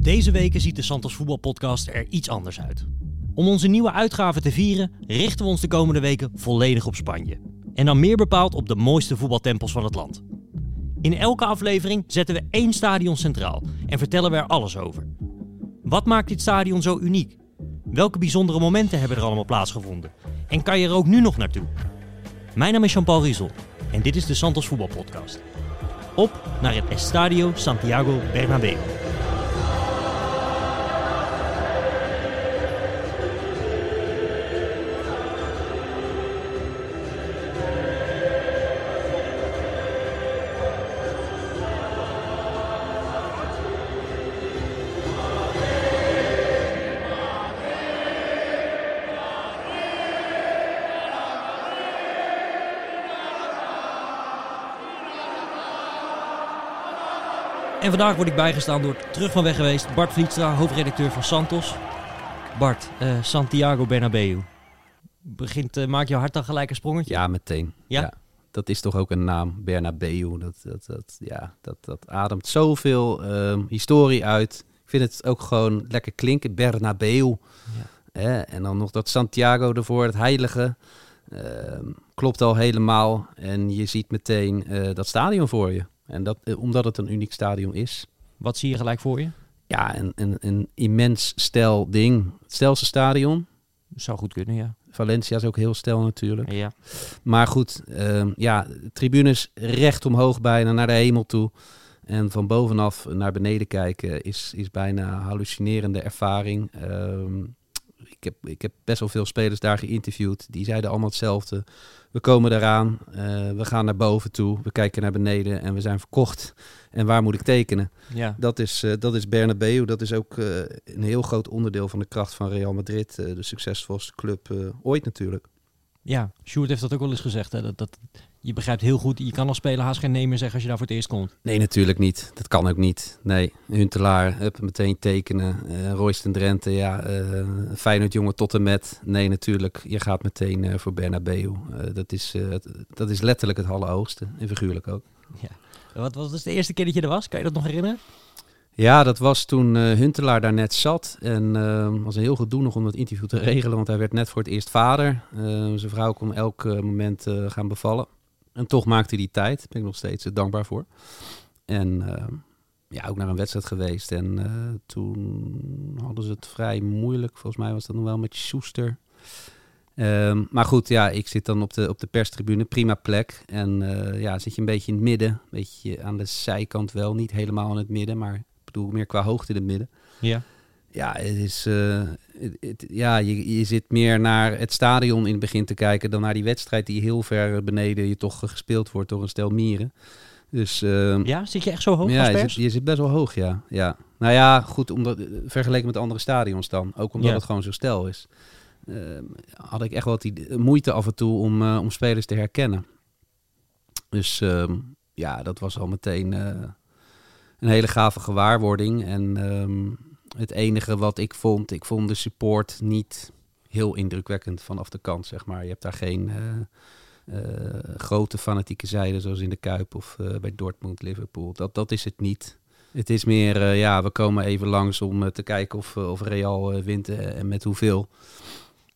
Deze weken ziet de Santos Voetbalpodcast er iets anders uit. Om onze nieuwe uitgave te vieren, richten we ons de komende weken volledig op Spanje. En dan meer bepaald op de mooiste voetbaltempels van het land. In elke aflevering zetten we één stadion centraal en vertellen we er alles over. Wat maakt dit stadion zo uniek? Welke bijzondere momenten hebben er allemaal plaatsgevonden? En kan je er ook nu nog naartoe? Mijn naam is Jean-Paul Riesel en dit is de Santos Voetbalpodcast. Op naar het Estadio Santiago Bernabéu. En vandaag word ik bijgestaan door terug van weg geweest Bart Vlietstra, hoofdredacteur van Santos. Bart, eh, Santiago Bernabeu. Begint, uh, maakt je hart dan gelijk een sprongetje? Ja, meteen. Ja? Dat is toch ook een naam, Bernabeu. Dat, dat, dat, ja, dat, dat ademt zoveel uh, historie uit. Ik vind het ook gewoon lekker klinken, Bernabeu. Ja. en dan nog dat Santiago ervoor, het heilige. Ehm, klopt al helemaal. En je ziet meteen eh, dat stadion voor je. En dat, eh, omdat het een uniek stadion is. Wat zie je gelijk voor je? Ja, een, een, een immens stel ding. Het stelste stadion. Zou goed kunnen, ja. Valencia is ook heel stel natuurlijk. Ja. Maar goed, uh, ja, tribunes recht omhoog bijna naar de hemel toe. En van bovenaf naar beneden kijken is, is bijna een hallucinerende ervaring. Uh, ik, heb, ik heb best wel veel spelers daar geïnterviewd. Die zeiden allemaal hetzelfde. We komen eraan, uh, we gaan naar boven toe, we kijken naar beneden en we zijn verkocht. En waar moet ik tekenen? Ja. Dat, is, uh, dat is Bernabeu. Dat is ook uh, een heel groot onderdeel van de kracht van Real Madrid. de succesvolste club ooit natuurlijk. Ja, Sjoerd heeft dat ook wel eens gezegd. Hè? Dat, dat, je begrijpt heel goed, je kan als speler haast geen nee meer zeggen als je daar voor het eerst komt. Nee, natuurlijk niet. Dat kan ook niet. Nee, Huntelaar, hup, meteen tekenen. Uh, Royston Drenthe, ja, uh, Feyenoord jongen tot en met. Nee, natuurlijk, je gaat meteen uh, voor Bernabeu. Uh, dat, is, dat is letterlijk het allerhoogste, en figuurlijk ook. Ja. Wat was dus de eerste keer dat je er was? Kan je dat nog herinneren? Ja, dat was toen uh, Huntelaar daar net zat. En uh, was een heel gedoe nog om dat interview te regelen, want hij werd net voor het eerst vader. Uh, zijn vrouw kon elk moment gaan bevallen. En toch maakte hij die tijd. Daar ben ik nog steeds dankbaar voor. En ja, ook naar een wedstrijd geweest. En toen hadden ze het vrij moeilijk. Volgens mij was dat nog wel met Soester. Um, maar goed, ja, ik zit dan op de, op de perstribune, prima plek. En ja, zit je een beetje in het midden, een beetje aan de zijkant wel, niet helemaal in het midden, maar bedoel meer qua hoogte in het midden. Ja. Ja, het is, uh, het, het, ja je, je zit meer naar het stadion in het begin te kijken dan naar die wedstrijd die heel ver beneden je toch gespeeld wordt door een stel mieren. Dus, uh, ja, zit je echt zo hoog ja, je zit, je zit best wel hoog, ja. ja. Nou ja, goed, omdat, vergeleken met andere stadions dan. Ook omdat ja. het gewoon zo stel is. Uh, had ik echt wel die moeite af en toe om, uh, om spelers te herkennen. Dus uh, ja, dat was al meteen een hele gave gewaarwording. En ehm, het enige wat ik vond, ik vond de support niet heel indrukwekkend vanaf de kant, zeg maar. Je hebt daar geen grote fanatieke zijde zoals in de Kuip of bij Dortmund, Liverpool. Dat, dat is het niet. Het is meer, ja, we komen even langs om te kijken of, of Real wint en met hoeveel.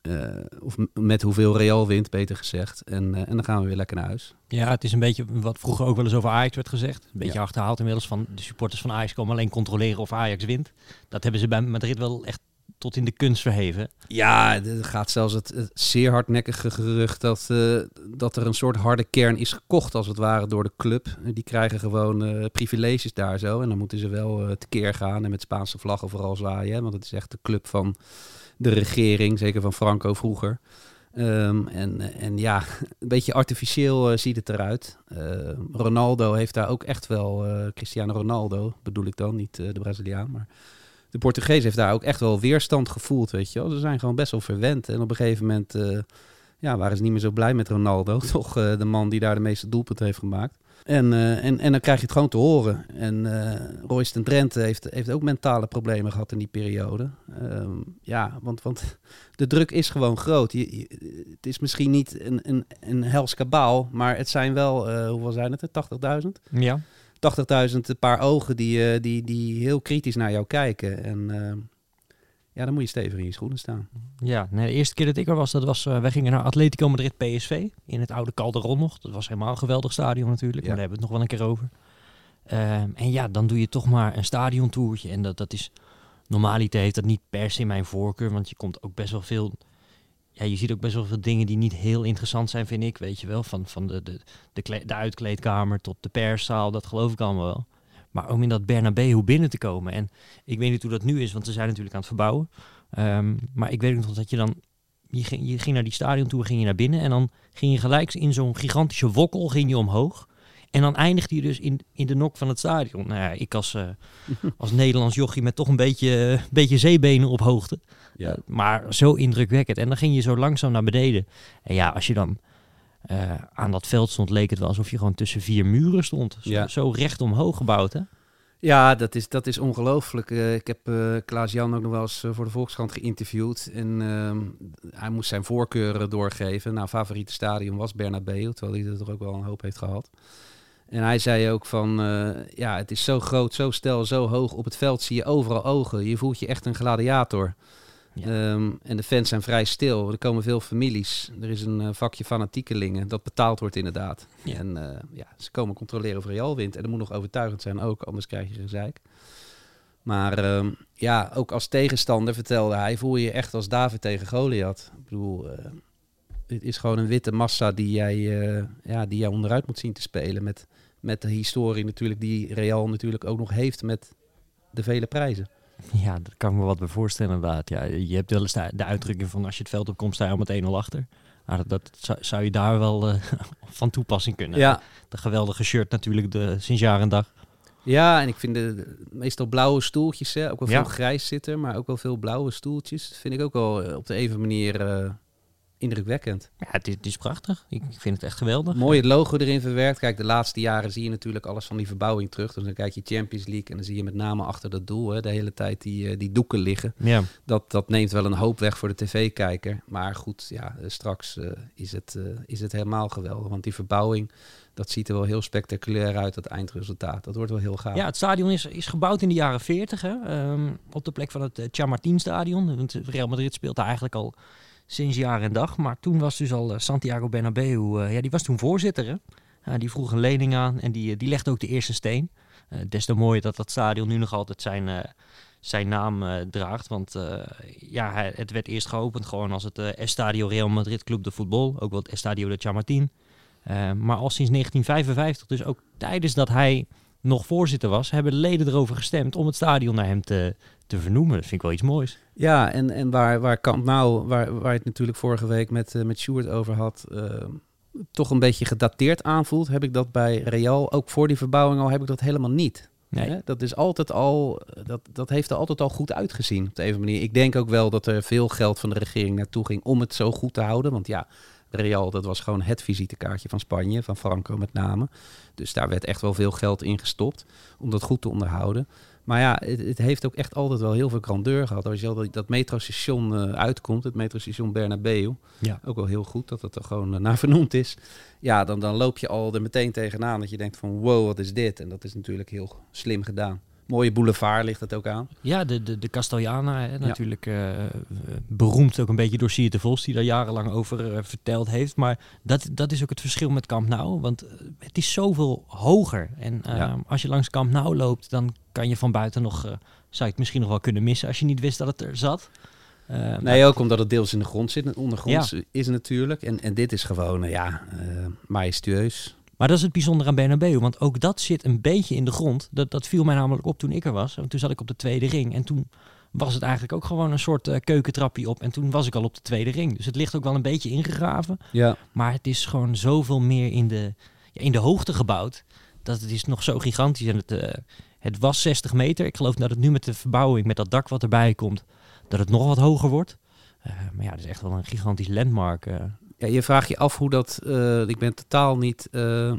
Uh, of met hoeveel Real wint, beter gezegd. En, uh, en dan gaan we weer lekker naar huis. Ja, het is een beetje wat vroeger ook wel eens over Ajax werd gezegd. Een beetje ja. achterhaald inmiddels van de supporters van Ajax komen alleen controleren of Ajax wint. Dat hebben ze bij Madrid wel echt tot in de kunst verheven. Ja, er gaat zelfs het, het zeer hardnekkige gerucht dat, uh, dat er een soort harde kern is gekocht als het ware door de club. Die krijgen gewoon privileges daar zo. En dan moeten ze wel tekeer gaan en met Spaanse vlaggen vooral zwaaien. Want het is echt de club van de regering, zeker van Franco vroeger. Um, en, en ja, een beetje artificieel uh, ziet het eruit. Uh, Ronaldo heeft daar ook echt wel, uh, Cristiano Ronaldo bedoel ik dan, niet de Braziliaan, maar de Portugees heeft daar ook echt wel weerstand gevoeld, weet je. Ze zijn gewoon best wel verwend en op een gegeven moment ja, waren ze niet meer zo blij met Ronaldo, toch de man die daar de meeste doelpunten heeft gemaakt. En, uh, en, en dan krijg je het gewoon te horen. En uh, Royston Drenthe heeft, heeft ook mentale problemen gehad in die periode. Um, ja, want, want de druk is gewoon groot. Je, je, het is misschien niet een, een, een hels kabaal, maar het zijn wel, uh, hoeveel zijn het er? 80.000? Ja. 80.000 paar ogen die, eh, die, die heel kritisch naar jou kijken. En eh, ja, dan moet je stevig in je schoenen staan. Ja, nee, de eerste keer dat ik er was, dat was, uh, wij gingen naar Atletico Madrid PSV in het oude Calderon nog. Dat was helemaal een geweldig stadion natuurlijk, maar daar hebben we het nog wel een keer over. Ehm, en ja, dan doe je toch maar een stadiontoertje en dat, dat is, normaliter heeft dat niet per se mijn voorkeur, want je komt ook best wel veel ja, je ziet ook best wel veel dingen die niet heel interessant zijn, vind ik. Weet je wel, van, van de, de, de, de uitkleedkamer tot de perszaal, dat geloof ik allemaal wel. Maar om in dat Bernabeu binnen te komen. En ik weet niet hoe dat nu is, want ze zijn natuurlijk aan het verbouwen. Um, maar ik weet nog dat je dan... Je ging, je ging naar die stadion toe, ging je naar binnen... en dan ging je gelijk in zo'n gigantische wokkel ging je omhoog... En dan eindigde je dus in, in de nok van het stadion. Nou ja, ik als, uh, als Nederlands jochie met toch een beetje, uh, beetje zeebenen op hoogte. Ja. Uh, maar zo indrukwekkend. En dan ging je zo langzaam naar beneden. En ja, als je dan aan dat veld stond, leek het wel alsof je gewoon tussen vier muren stond. Zo, ja. zo recht omhoog gebouwd, hè? Ja, dat is, dat is ongelooflijk. ik heb Klaas-Jan ook nog wel eens voor de Volkskrant geïnterviewd. En ehm, hij moest zijn voorkeuren doorgeven. Nou, favoriete stadion was Bernabeu, terwijl hij er toch ook wel een hoop heeft gehad. En hij zei ook van, uh, ja, het is zo groot, zo stel, zo hoog. Op het veld zie je overal ogen. Je voelt je echt een gladiator. Ja. Um, en de fans zijn vrij stil. Er komen veel families. Er is een uh, vakje fanatiekelingen dat betaald wordt inderdaad. Ja. En uh, ja, ze komen controleren of Real wint. En dat moet nog overtuigend zijn ook, anders krijg je gezeik. Maar um, ja, ook als tegenstander vertelde hij, voel je je echt als David tegen Goliath. Ik bedoel, dit is gewoon een witte massa die jij, ja, die jij onderuit moet zien te spelen met met de historie natuurlijk die Real natuurlijk ook nog heeft met de vele prijzen. Ja, dat kan ik me wat bij voorstellen inderdaad. Ja, je hebt wel eens de, uitdrukking van als je het veld opkomt sta je al met 1-0 achter. Maar dat, dat zou, zou, je daar wel uh, van toepassing kunnen. Ja. De geweldige shirt natuurlijk de, sinds jaar en dag. Ja, en ik vind de, meestal blauwe stoeltjes, hè, ook wel veel grijs zitten, maar ook wel veel blauwe stoeltjes. Dat vind ik ook wel eh, op de even manier uh, indrukwekkend. Ja, het is, het is, prachtig. Ik vind het echt geweldig. Mooi het logo erin verwerkt. Kijk, de laatste jaren zie je natuurlijk alles van die verbouwing terug. Dus dan kijk je Champions League en dan zie je met name achter dat doel hè, de hele tijd die, die doeken liggen. Ja. Dat, dat neemt wel een hoop weg voor de tv-kijker. Maar goed, ja, straks uh, is, het, uh, is het helemaal geweldig. Want die verbouwing, dat ziet er wel heel spectaculair uit, dat eindresultaat. Dat wordt wel heel gaaf. Ja, het stadion is, is gebouwd in de jaren 40, hè, um, op de plek van het uh, Chamartin stadion. Want Real Madrid speelt daar eigenlijk al sinds jaar en dag. Maar toen was dus al uh, Santiago Bernabeu, uh, ja, die was toen voorzitter. Uh, die vroeg een lening aan en die, die legde ook de eerste steen. des te mooier dat dat stadion nu nog altijd zijn, zijn naam draagt. Want ja, het werd eerst geopend gewoon als het Estadio Real Madrid Club de Voetbal. Ook wel het Estadio de Chamartin. maar al sinds 1955, dus ook tijdens dat hij nog voorzitter was, hebben de leden erover gestemd om het stadion naar hem te, te vernoemen. Dat vind ik wel iets moois. Ja, en, en waar, waar Camp Nou, waar, waar je het natuurlijk vorige week met, uh, met Stuart over had, uh, toch een beetje gedateerd aanvoelt, heb ik dat bij Real, ook voor die verbouwing al, heb ik dat helemaal niet. Nee. Hè? Dat is altijd al, dat, dat heeft er altijd al goed uitgezien op de een manier. Ik denk ook wel dat er veel geld van de regering naartoe ging om het zo goed te houden. Want ja, Real, dat was gewoon het visitekaartje van Spanje, van Franco met name. Dus daar werd echt wel veel geld in gestopt om dat goed te onderhouden. Maar ja, het, het, heeft ook echt altijd wel heel veel grandeur gehad. Als je al dat, dat metrostation uh, uitkomt, het metrostation Bernabeu, ja. ook wel heel goed dat het er gewoon uh, naar vernoemd is. Ja, dan, dan loop je al er meteen tegenaan dat je denkt van wow, wat is dit? En dat is natuurlijk heel slim gedaan. Mooie boulevard ligt het ook aan. Ja, de, de, de Castellana, hè, natuurlijk uh, beroemd ook een beetje door Sier de Vos, die daar jarenlang over uh, verteld heeft. Maar dat, dat is ook het verschil met Camp Nou, want het is zoveel hoger. En ja. als je langs Camp Nou loopt, dan kan je van buiten nog, zou je het misschien nog wel kunnen missen als je niet wist dat het er zat. Nee, ook omdat het deels in de grond zit. En ondergronds ja. is natuurlijk. En, en dit is gewoon, ja, majestueus. Maar dat is het bijzondere aan Bernabeu, want ook dat zit een beetje in de grond. Dat, dat viel mij namelijk op toen ik er was. Want toen zat ik op de tweede ring en toen was het eigenlijk ook gewoon een soort uh, keukentrapje op. En toen was ik al op de tweede ring. Dus het ligt ook wel een beetje ingegraven. Ja. Maar het is gewoon zoveel meer in de, ja, in de hoogte gebouwd. Dat het is nog zo gigantisch. En het, uh, het was 60 meter. Ik geloof dat het nu met de verbouwing, met dat dak wat erbij komt, dat het nog wat hoger wordt. Uh, maar ja, het is echt wel een gigantisch landmark. Ja, je vraagt je af hoe dat. Uh, ik ben totaal niet. Uh,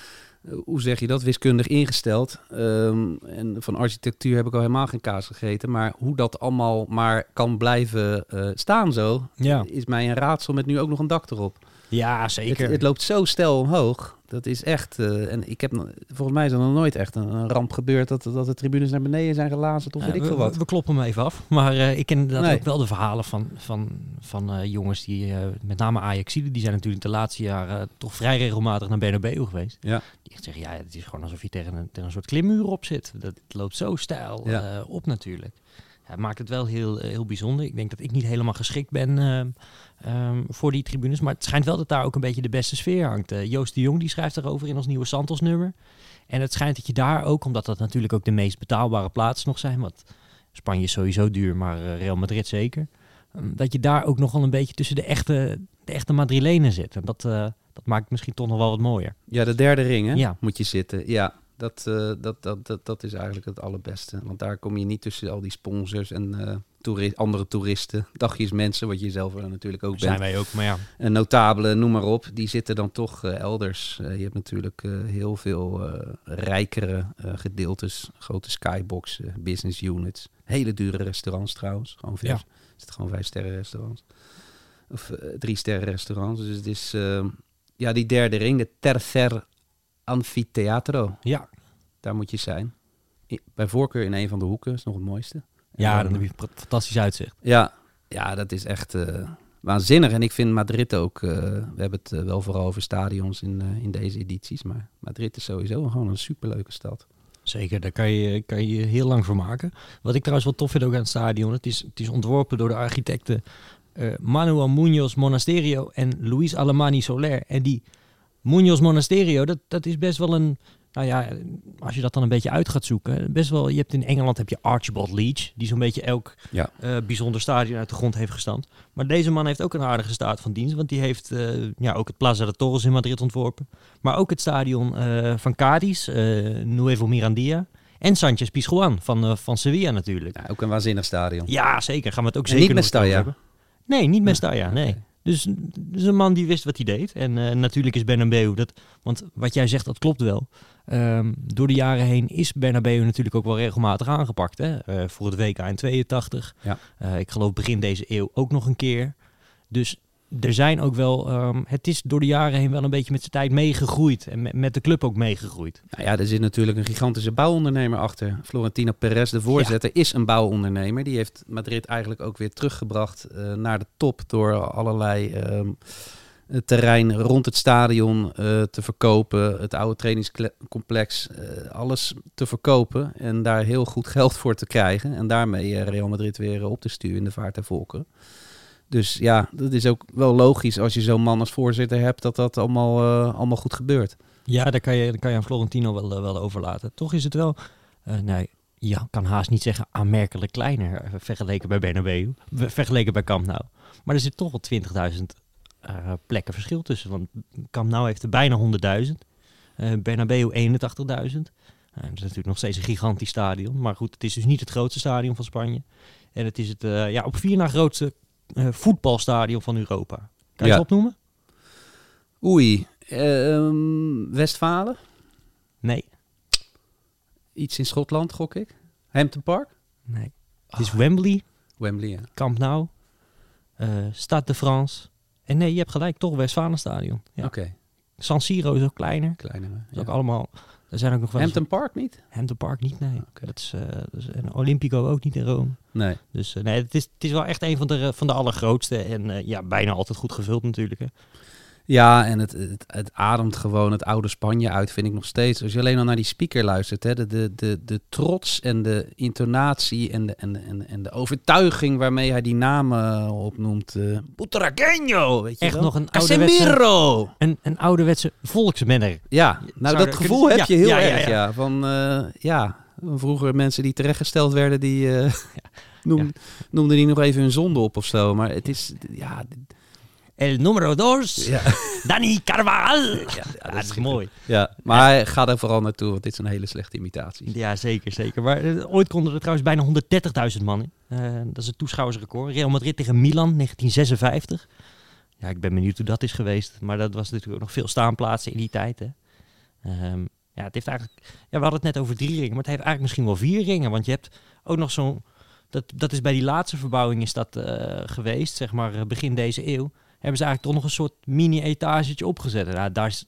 hoe zeg je dat? Wiskundig ingesteld. Um, en van architectuur heb ik al helemaal geen kaas gegeten. Maar hoe dat allemaal maar kan blijven uh, staan zo. Ja. Is mij een raadsel met nu ook nog een dak erop. Ja, zeker. het loopt zo stijl omhoog. Dat is echt... eh, en ik heb, volgens mij is er nog nooit echt een, een ramp gebeurd... Dat, dat de tribunes naar beneden zijn gelazerd of Ja, weet ik veel wat. we kloppen hem even af. Maar eh, ik ken inderdaad Nee. ook wel de verhalen van, van, van eh, jongens die, met name Ajaxiden, die zijn natuurlijk de laatste jaren toch vrij regelmatig naar Bernabeu geweest. Ja. Die echt zeggen, ja, het is gewoon alsof je tegen een, tegen een soort klimmuur op zit. Dat het loopt zo stijl Ja. op natuurlijk. Ja, maakt het wel heel, heel bijzonder. Ik denk dat ik niet helemaal geschikt ben ehm, voor die tribunes. Maar het schijnt wel dat daar ook een beetje de beste sfeer hangt. Eh, Joost de Jong die schrijft erover in ons nieuwe Santos-nummer. En het schijnt dat je daar ook, omdat dat natuurlijk ook de meest betaalbare plaatsen nog zijn... want Spanje is sowieso duur, maar eh, Real Madrid zeker... ehm, dat je daar ook nogal een beetje tussen de echte, de echte Madrilenen zit. En dat, eh, dat maakt misschien toch nog wel wat mooier. Ja, de derde ring, hè? Ja. Moet je zitten. Ja, dat, dat, dat, dat, dat is eigenlijk het allerbeste. Want daar kom je niet tussen al die sponsors en toeri- andere toeristen, dagjes mensen, wat je zelf er natuurlijk ook Zijn bent. wij ook, maar ja. En notabelen, noem maar op, die zitten dan toch eh, elders. Eh, je hebt natuurlijk eh, heel veel rijkere gedeeltes, grote skybox, eh, business units. Hele dure restaurants trouwens. Gewoon vijf, Ja. er zitten gewoon vijf sterren restaurants. Of drie sterren restaurants. Dus het is, ja, die derde ring, de Tercer Anfiteatro. Ja, Daar moet je zijn. Bij voorkeur in een van de hoeken, is nog het mooiste. Ja dan heb je een fantastisch uitzicht. ja, ja, dat is echt eh, waanzinnig. En ik vind Madrid ook, eh, we hebben het eh, wel vooral over stadions in, in deze edities, maar Madrid is sowieso gewoon een superleuke stad. Zeker, daar kan je, kan je heel lang voor maken. Wat ik trouwens wel tof vind ook aan het stadion, het is, het is ontworpen door de architecten Manuel Muñoz Monasterio en Luis Alemani Soler. En die Muñoz Monasterio, dat, dat is best wel een, nou ja, als je dat dan een beetje uit gaat zoeken, best wel, je hebt in Engeland heb je Archibald Leach, die zo'n beetje elk Ja. eh, bijzonder stadion uit de grond heeft gestampt. Maar deze man heeft ook een aardige staat van dienst, want die heeft eh, ja, ook het Plaza de Toros in Madrid ontworpen. Maar ook het stadion eh, van Cadiz, Nuevo Mirandia. En Sanchez Pizjuan van, van Sevilla natuurlijk. Ja, ook een waanzinnig stadion. Ja, zeker. Gaan we het ook En zeker niet hebben. Nee, niet Mestalla, oké. nee. Dus, dus een man die wist wat hij deed. En natuurlijk is Bernabeu dat... Want wat jij zegt, dat klopt wel. Ehm, door de jaren heen is Bernabeu natuurlijk ook wel regelmatig aangepakt. Hè? Eh, voor het WK in 82. Ja. Eh, ik geloof begin deze eeuw ook nog een keer. Dus er zijn ook wel... ehm, het is door de jaren heen wel een beetje met zijn tijd meegegroeid. En met, met de club ook meegegroeid. Nou ja, er zit natuurlijk een gigantische bouwondernemer achter. Florentino Perez, de voorzitter, is een bouwondernemer. Die heeft Madrid eigenlijk ook weer teruggebracht eh, naar de top door allerlei ehm, het terrein rond het stadion eh, te verkopen, het oude trainingscomplex, eh, alles te verkopen en daar heel goed geld voor te krijgen en daarmee eh, Real Madrid weer eh, op te sturen in de vaart der volkeren. Dus ja, dat is ook wel logisch als je zo'n man als voorzitter hebt, dat dat allemaal, eh, allemaal goed gebeurt. Ja, daar kan je, kan je aan Florentino wel, eh, wel overlaten. Toch is het wel, eh nee, je kan haast niet zeggen aanmerkelijk kleiner eh, vergeleken bij Bernabeu, vergeleken bij Camp Nou. Maar er zit toch wel 20.000 eh, plekken verschil tussen. Want Camp Nou heeft er bijna 100.000, eh Bernabeu 81.000. Eh, dat is natuurlijk nog steeds een gigantisch stadion. Maar goed, het is dus niet het grootste stadion van Spanje. En het is het ja, op vier na grootste voetbalstadion van Europa. Kan je Ja. het opnoemen? Oei, ehm, Westfalen? Nee. Iets in Schotland, gok ik. Hampton Park? nee. Het is Wembley, Wembley, ja. Camp Nou, Stade de France. En nee, je hebt gelijk, toch Westfalenstadion. Ja. Oké, San Siro is ook kleiner. kleiner. Is ook allemaal... Er zijn ook nog wel eens- Hampton Park niet? Hampton Park niet, nee. Dat is, eh, dat is, en Olympico ook niet in Rome. Nee. Dus eh, nee, het is, het is wel echt een van de, van de allergrootste. En eh, ja, bijna altijd goed gevuld natuurlijk. Hè. Ja, en het, het, het ademt gewoon het oude Spanje uit, vind ik nog steeds. Als je alleen al naar die speaker luistert, hè, de, de, de, de trots en de intonatie en de, en, de- en, de- en de overtuiging waarmee hij die namen opnoemt. eh Butragueño, weet je Echt wel? nog een ouderwetse- Casemiro! Een, een ouderwetse volksmenner. Ja, nou dat gevoel kunnen- heb ja, je heel ja, erg, ja. ja. Van, eh, ja, vroeger mensen die terechtgesteld werden, die eh noem, noemden die nog even hun zonde op of zo. Maar het is, ja... El numero dos, Ja, Dani Carvajal. Ja, ja, dat is mooi. ja. maar ga er vooral naartoe, want dit is een hele slechte imitatie. Ja, zeker, zeker. Maar eh, ooit konden er trouwens bijna 130.000 man in. Eh, dat is het toeschouwersrecord. Real Madrid tegen Milan, 1956. Ja, ik ben benieuwd hoe dat is geweest. Maar dat was natuurlijk ook nog veel staanplaatsen in die tijd. Hè. Ehm, ja, het heeft eigenlijk... Ja, we hadden het net over drie ringen, maar het heeft eigenlijk misschien wel vier ringen. Want je hebt ook nog zo'n... Dat, dat is bij die laatste verbouwing is dat eh, geweest, zeg maar begin deze eeuw. Hebben ze eigenlijk toch nog een soort mini-etagetje opgezet. Nou, daar,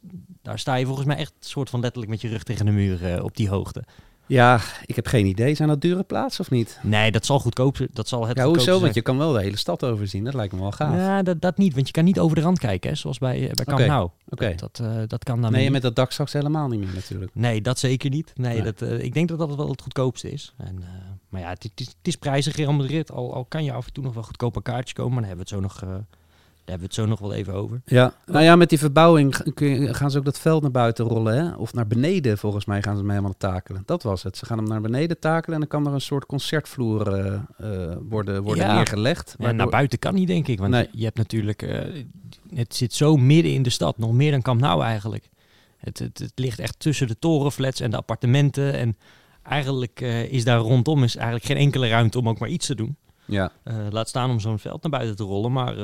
daar sta je volgens mij echt soort van letterlijk met je rug tegen de muur eh, op die hoogte. Ja, ik heb geen idee. Zijn dat dure plaatsen of niet? Nee, dat zal goedkoop zijn. Dat zal het Ja, hoezo? Want zijn. je kan wel de hele stad overzien. Dat lijkt me wel gaaf. Ja, dat, dat niet, want je kan niet over de rand kijken, hè, zoals bij, eh, bij Camp Oké, Nou. Oké. Dat, dat, eh, dat kan dan Nee, niet. met dat dak straks helemaal niet meer natuurlijk. Nee, dat zeker niet. Nee, Nee. Dat, ik denk dat dat wel het goedkoopste is. En, maar ja, het, het is, het is prijzig Real Madrid. Al, al kan je af en toe nog wel goedkoop aan kaartjes komen, maar daar hebben we het zo nog, hebben we het zo nog wel even over. Ja, nou ja, met die verbouwing g- kun je- gaan ze ook dat veld naar buiten rollen, hè? Of naar beneden, volgens mij gaan ze hem helemaal takelen. Dat was het. Ze gaan hem naar beneden takelen en dan kan er een soort concertvloer eh, eh, worden, worden Ja. neergelegd. Waardoor- naar buiten kan niet, denk ik. Want Nee. je, hebt natuurlijk... eh, het zit zo midden in de stad. Nog meer dan Camp Nou eigenlijk. Het, het, het ligt echt tussen de torenflats en de appartementen. En eigenlijk is daar rondom is eigenlijk geen enkele ruimte om ook maar iets te doen. Ja, laat staan om zo'n veld naar buiten te rollen. Maar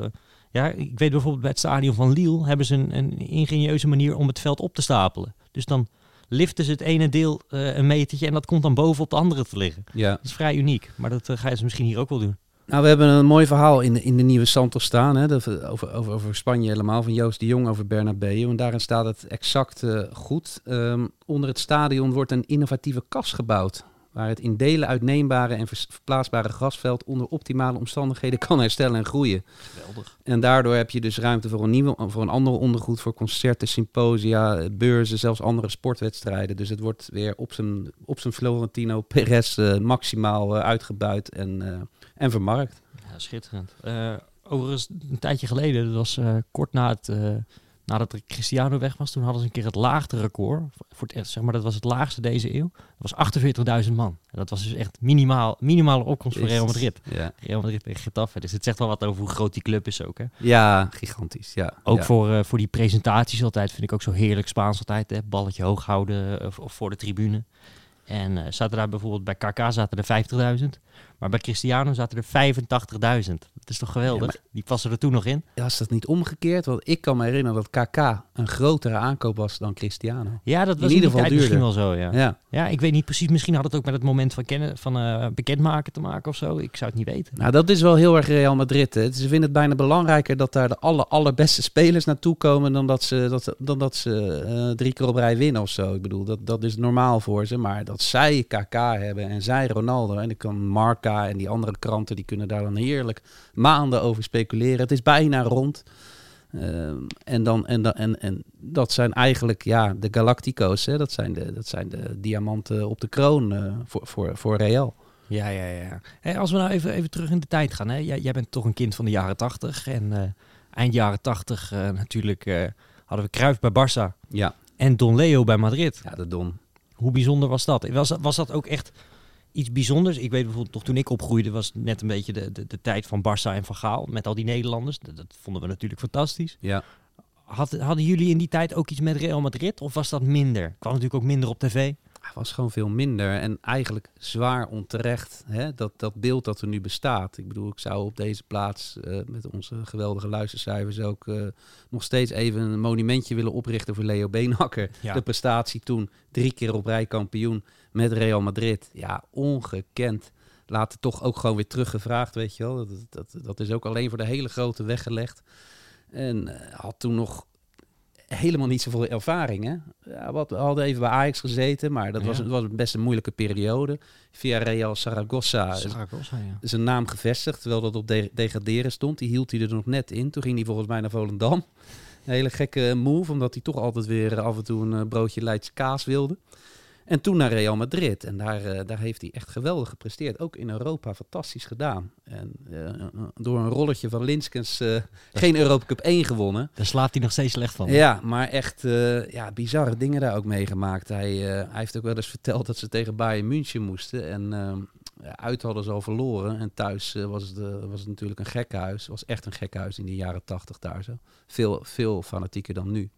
ja, ik weet bijvoorbeeld bij het stadion van Lille hebben ze een, een ingenieuze manier om het veld op te stapelen. Dus dan liften ze het ene deel eh, een metertje en dat komt dan boven op de andere te liggen. ja. Dat is vrij uniek, maar dat eh, gaan ze misschien hier ook wel doen. Nou, we hebben een mooi verhaal in de, in de nieuwe Santos staan. Hè, over, over, over Spanje helemaal, van Joost de Jong over Bernabeu. En daarin staat het exact goed. Ehm, onder het stadion wordt een innovatieve kas gebouwd. Waar het in delen uitneembare en verplaatsbare grasveld onder optimale omstandigheden kan herstellen en groeien. Geweldig. En daardoor heb je dus ruimte voor een, nieuwe, voor een andere ondergoed, voor concerten, symposia, beurzen, zelfs andere sportwedstrijden. Dus het wordt weer op zijn, op zijn Florentino Perez eh, maximaal eh, uitgebuit en, eh, en vermarkt. Ja, schitterend. Overigens, een tijdje geleden, dat was kort na het, nadat Cristiano weg was, toen hadden ze een keer het laagste record. Voor het, zeg maar, dat was het laagste deze eeuw. Dat was 48.000 man. En dat was dus echt minimaal, minimale opkomst voor Real Madrid. Ja, Real Madrid tegen Getafe. Dus het zegt wel wat over hoe groot die club is ook. Hè? ja gigantisch. Ja. Ook ja. voor, eh, voor die presentaties altijd vind ik ook zo heerlijk Spaans altijd. Hè? Balletje hoog houden eh, of, of voor de tribune. En eh, zaten daar bijvoorbeeld bij KK zaten er 50.000. Maar bij Cristiano zaten er 85.000. Dat is toch geweldig? Ja, Die passen er toen nog in. Was dat niet omgekeerd? Want ik kan me herinneren dat KK een grotere aankoop was dan Cristiano. Ja, dat was In ieder geval misschien wel zo, ja. ja. Ja. ik weet niet precies. Misschien had het ook met het moment van, kennen, van eh, bekendmaken te maken of zo. Ik zou het niet weten. Nou, dat is wel heel erg Real Madrid. Hè. Ze vinden het bijna belangrijker dat daar de aller, allerbeste spelers naartoe komen dan dat ze, dat, dan dat ze eh, drie keer op rij winnen of zo. Ik bedoel, dat, dat is normaal voor ze. Maar dat zij KK hebben en zij Ronaldo en dan kan En die andere kranten, die kunnen daar dan heerlijk maanden over speculeren. Het is bijna rond. Ehm, en, dan, en, dan, en, en dat zijn eigenlijk ja, de Galactico's. Hè? Dat, zijn de, dat zijn de diamanten op de kroon eh, voor, voor, voor Real. Ja, ja, ja. Hey, als we nou even, even terug in de tijd gaan. Hè? Jij, jij bent toch een kind van de jaren tachtig. En eh, eind jaren tachtig eh, natuurlijk hadden we Cruijff bij Barça Ja, en Don Leo bij Madrid. ja de Don. Hoe bijzonder was dat? Was, dat- was dat ook echt iets bijzonders? Ik weet bijvoorbeeld nog toen ik opgroeide was net een beetje de, de, de tijd van Barça en Van Gaal met al die Nederlanders. Dat, dat vonden we natuurlijk fantastisch. Ja. Had, hadden jullie in die tijd ook iets met Real Madrid of was dat minder? Kwam natuurlijk ook minder op tv. Was gewoon veel minder en eigenlijk zwaar onterecht. Hè? Dat, dat beeld dat er nu bestaat. Ik bedoel, ik zou op deze plaats eh, met onze geweldige luistercijfers ook eh, nog steeds even een monumentje willen oprichten voor Leo Beenhakker. Ja. De prestatie toen, drie keer op rij kampioen met Real Madrid. Ja, ongekend. Later toch ook gewoon weer teruggevraagd, weet je wel. Dat, dat, dat is ook alleen voor de hele grote weggelegd. En eh, had toen nog helemaal niet zoveel ervaring. Hè? Ja, wat, we hadden even bij Ajax gezeten, maar dat was, Ja. het was best een moeilijke periode. Via Real Zaragoza, ja. is een naam gevestigd, terwijl dat op de degraderen stond. Die hield hij er nog net in. Toen ging hij volgens mij naar Volendam. Een hele gekke move, omdat hij toch altijd weer af en toe een eh, broodje Leidse kaas wilde. En toen naar Real Madrid. En daar, eh, daar heeft hij echt geweldig gepresteerd. Ook in Europa fantastisch gedaan. En eh, door een rolletje van Linskens eh, geen Europa Cup 1 gewonnen. Daar slaapt hij nog steeds slecht van. Ja, maar echt ja, bizarre dingen daar ook meegemaakt. Hij, hij heeft ook wel eens verteld dat ze tegen Bayern München moesten. En uit hadden ze al verloren. En thuis was, het, was het natuurlijk een gekkenhuis. Het was echt een gekkenhuis in de jaren tachtig daar zo. Veel, veel fanatieker dan nu.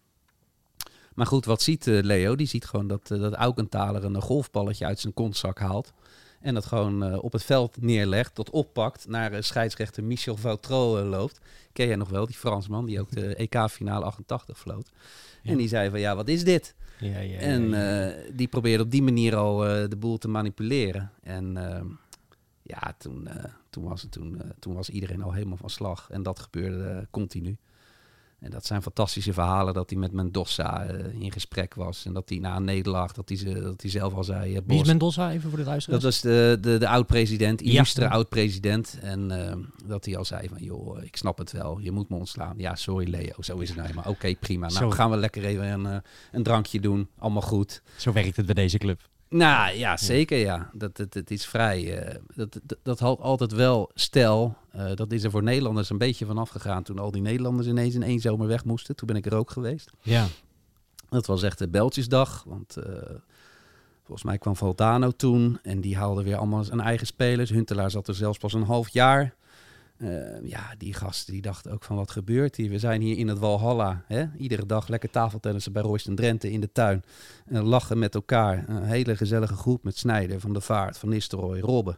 Maar goed, wat ziet eh, Leo? Die ziet gewoon dat, eh, dat Aukenthaler een golfballetje uit zijn kontzak haalt. En dat gewoon eh, op het veld neerlegt, tot oppakt, naar scheidsrechter Michel Vautreau eh, loopt. Ken jij nog wel, die Fransman, die ook de EK-finale 88 floot. Ja. En die zei van, ja, wat is dit? Ja, ja, en die probeerde op die manier al de boel te manipuleren. En ehm, ja, toen, toen, was het, toen, toen was iedereen al helemaal van slag. En dat gebeurde continu. En dat zijn fantastische verhalen dat hij met Mendoza uh, in gesprek was. En dat hij na een nederlaag, dat hij, ze, dat hij zelf al zei... Uh, Wie is Mendoza, even voor de luisteraars? Dat was de, de, de oud-president, illustre ja. oud-president. En uh, dat hij al zei van, joh, ik snap het wel, je moet me ontslaan. Ja, sorry Leo, zo is het nou maar. Oké, prima. Nou, gaan we lekker even een, een drankje doen. Allemaal goed. Zo werkt het bij deze club. Nou ja, zeker ja. Dat, het, het is vrij. Uh, dat, dat, dat had altijd wel stel. Uh, dat is er voor Nederlanders een beetje vanaf gegaan toen al die Nederlanders ineens in één zomer weg moesten. Toen ben ik er ook geweest. Ja. Dat was echt de Beltjesdag. Want uh, volgens mij kwam Valdano toen. En die haalde weer allemaal zijn eigen spelers. Huntelaar zat er zelfs pas een half jaar. Uh, ja, die gasten die dachten ook van wat gebeurt hier? We zijn hier in het Walhalla. Hè? Iedere dag lekker tafeltennissen bij Royston Drenthe in de tuin. En lachen met elkaar. Een hele gezellige groep met Snijder, Van de Vaart, Van Nistelrooy, Robben.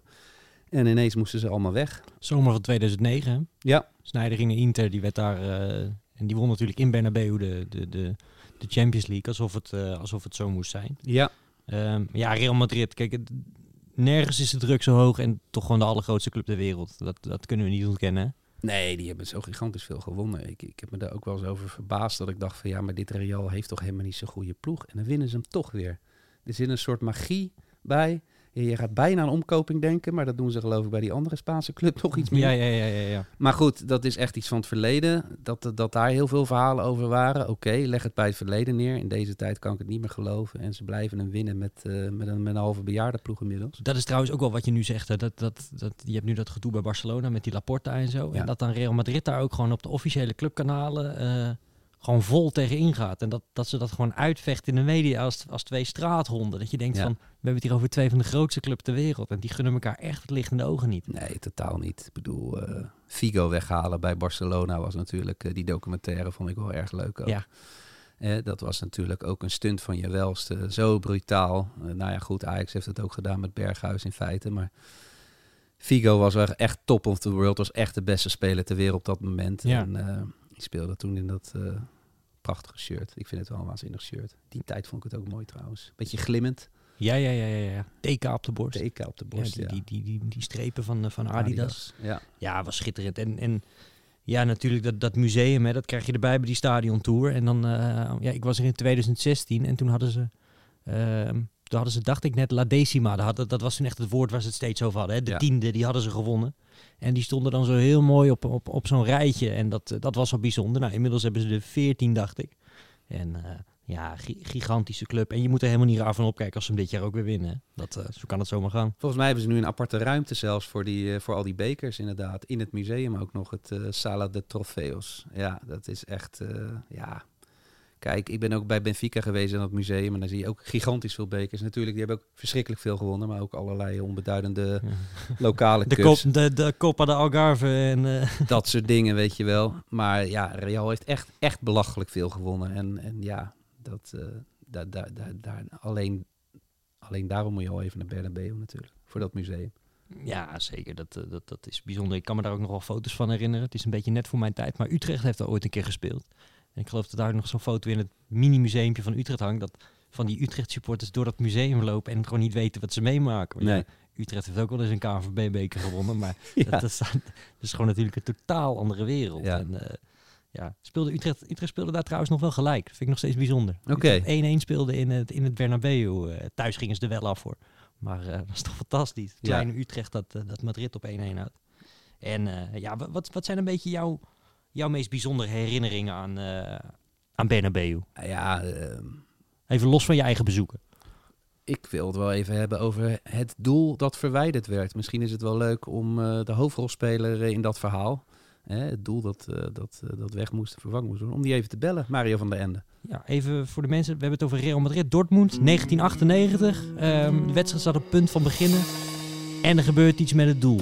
En ineens moesten ze allemaal weg. Zomer van 2009. Ja. Snijder ging naar Inter, die werd daar... Uh, en die won natuurlijk in Bernabeu de, de, de, de Champions League. Alsof het, uh, alsof het zo moest zijn. Ja. Um, ja, Real Madrid. Kijk, nergens is de druk zo hoog en toch gewoon de allergrootste club ter wereld. Dat, dat kunnen we niet ontkennen. Nee, die hebben zo gigantisch veel gewonnen. Ik, ik heb me daar ook wel eens over verbaasd dat ik dacht van ja, maar dit Real heeft toch helemaal niet zo'n goede ploeg. En dan winnen ze hem toch weer. Er zit een soort magie bij. Je gaat bijna aan omkoping denken, maar dat doen ze geloof ik bij die andere Spaanse club toch iets meer. Ja, ja, ja, ja, ja. Maar goed, dat is echt iets van het verleden. Dat, dat daar heel veel verhalen over waren. Oké, leg het bij het verleden neer. In deze tijd kan ik het niet meer geloven. En ze blijven hem winnen met, uh, met, een, met een halve bejaardenploeg inmiddels. Dat is trouwens ook wel wat je nu zegt. Hè. Dat, dat, dat, je hebt nu dat gedoe bij Barcelona met die Laporta en zo. Ja. En dat dan Real Madrid daar ook gewoon op de officiële clubkanalen... Uh, gewoon vol tegen ingaat. En dat, dat ze dat gewoon uitvecht in de media als, als twee straathonden. Dat je denkt van, we hebben het hier over twee van de grootste clubs ter wereld. En die gunnen elkaar echt het licht in de ogen niet. Nee, totaal niet. Ik bedoel, uh, Figo weghalen bij Barcelona was natuurlijk, uh, die documentaire vond ik wel erg leuk ook. Ja. Eh, dat was natuurlijk ook een stunt van je welste. Zo brutaal. nou ja, goed, Ajax heeft het ook gedaan met Berghuis in feite. Maar Figo was echt top of the world. Was echt de beste speler ter wereld op dat moment. Ja. En, die speelde toen in dat uh, prachtige shirt. Ik vind het wel een waanzinnig shirt. Die tijd vond ik het ook mooi trouwens. Beetje glimmend. Ja, ja, ja, ja. ja. Op de borst. TK op de borst, ja. Die, die, die, die, strepen van, van Adidas. Adidas. Ja. ja, was schitterend. En, en ja, natuurlijk dat, dat museum, hè, dat krijg je erbij bij die stadiontour. En dan, uh, ja, ik was er in 2016 en toen hadden ze... Uh, toen hadden ze, dacht ik net, La Decima. Dat, dat was toen echt het woord waar ze het steeds over hadden. Hè? De tiende, die hadden ze gewonnen. En die stonden dan zo heel mooi op, op, op zo'n rijtje. En dat, dat was wel bijzonder. Nou, inmiddels hebben ze de 14, dacht ik. En eh, ja, gi- gigantische club. En je moet er helemaal niet raar van opkijken als ze hem dit jaar ook weer winnen. Dat, eh, zo kan het zomaar gaan. Volgens mij hebben ze nu een aparte ruimte zelfs voor, die, eh, voor al die bekers inderdaad. In het museum ook nog het eh, Sala de Trofeos. Ja, dat is echt, eh, ja... Kijk, ik ben ook bij Benfica geweest in dat museum en dan zie je ook gigantisch veel bekers. Natuurlijk, die hebben ook verschrikkelijk veel gewonnen, maar ook allerlei onbeduidende lokale De, cups. kop, de, de Copa de Algarve en... eh, Dat soort dingen, weet je wel. Maar ja, Real heeft echt, echt belachelijk veel gewonnen. En, en ja, dat, eh, daar, daar, daar, daar, alleen, alleen daarom moet je al even naar Bernabeu natuurlijk. Voor dat museum. Ja, zeker. Dat, eh, dat, dat is bijzonder. Ik kan me daar ook nog wel foto's van herinneren. Het is een beetje net voor mijn tijd. Maar Utrecht heeft er ooit een keer gespeeld. En ik geloof dat daar nog zo'n foto in het mini-museumpje van Utrecht hangt. Dat van die Utrecht-supporters door dat museum lopen en gewoon niet weten wat ze meemaken. Want Nee. ja, Utrecht heeft ook wel eens een KNVB-beker gewonnen. Maar Ja. dat, dat, is, dat is gewoon natuurlijk een totaal andere wereld. Ja. En, eh, ja, speelde Utrecht, Utrecht speelde daar trouwens nog wel gelijk. Dat vind ik nog steeds bijzonder. Oké. Utrecht 1-1 speelde in het, in het Bernabeu. Eh, thuis gingen ze er wel af voor. Maar eh, dat is toch fantastisch. Kleine Utrecht dat, dat Madrid op 1-1 houdt. En ja, wa- wat, wat zijn een beetje jouw, jouw meest bijzondere herinneringen aan, eh, aan Bernabeu? Ja, ehm, Even los van je eigen bezoeken. ik wil het wel even hebben over het doel dat verwijderd werd. Misschien is het wel leuk om eh, de hoofdrolspeler in dat verhaal... Hè, het doel dat, eh, dat, dat weg moest, vervangen moest worden, om die even te bellen. Mario van der Ende. Ja, even voor de mensen. We hebben het over Real Madrid. Dortmund, 1998. Ehm, de wedstrijd staat op het punt van beginnen. En er gebeurt iets met het doel.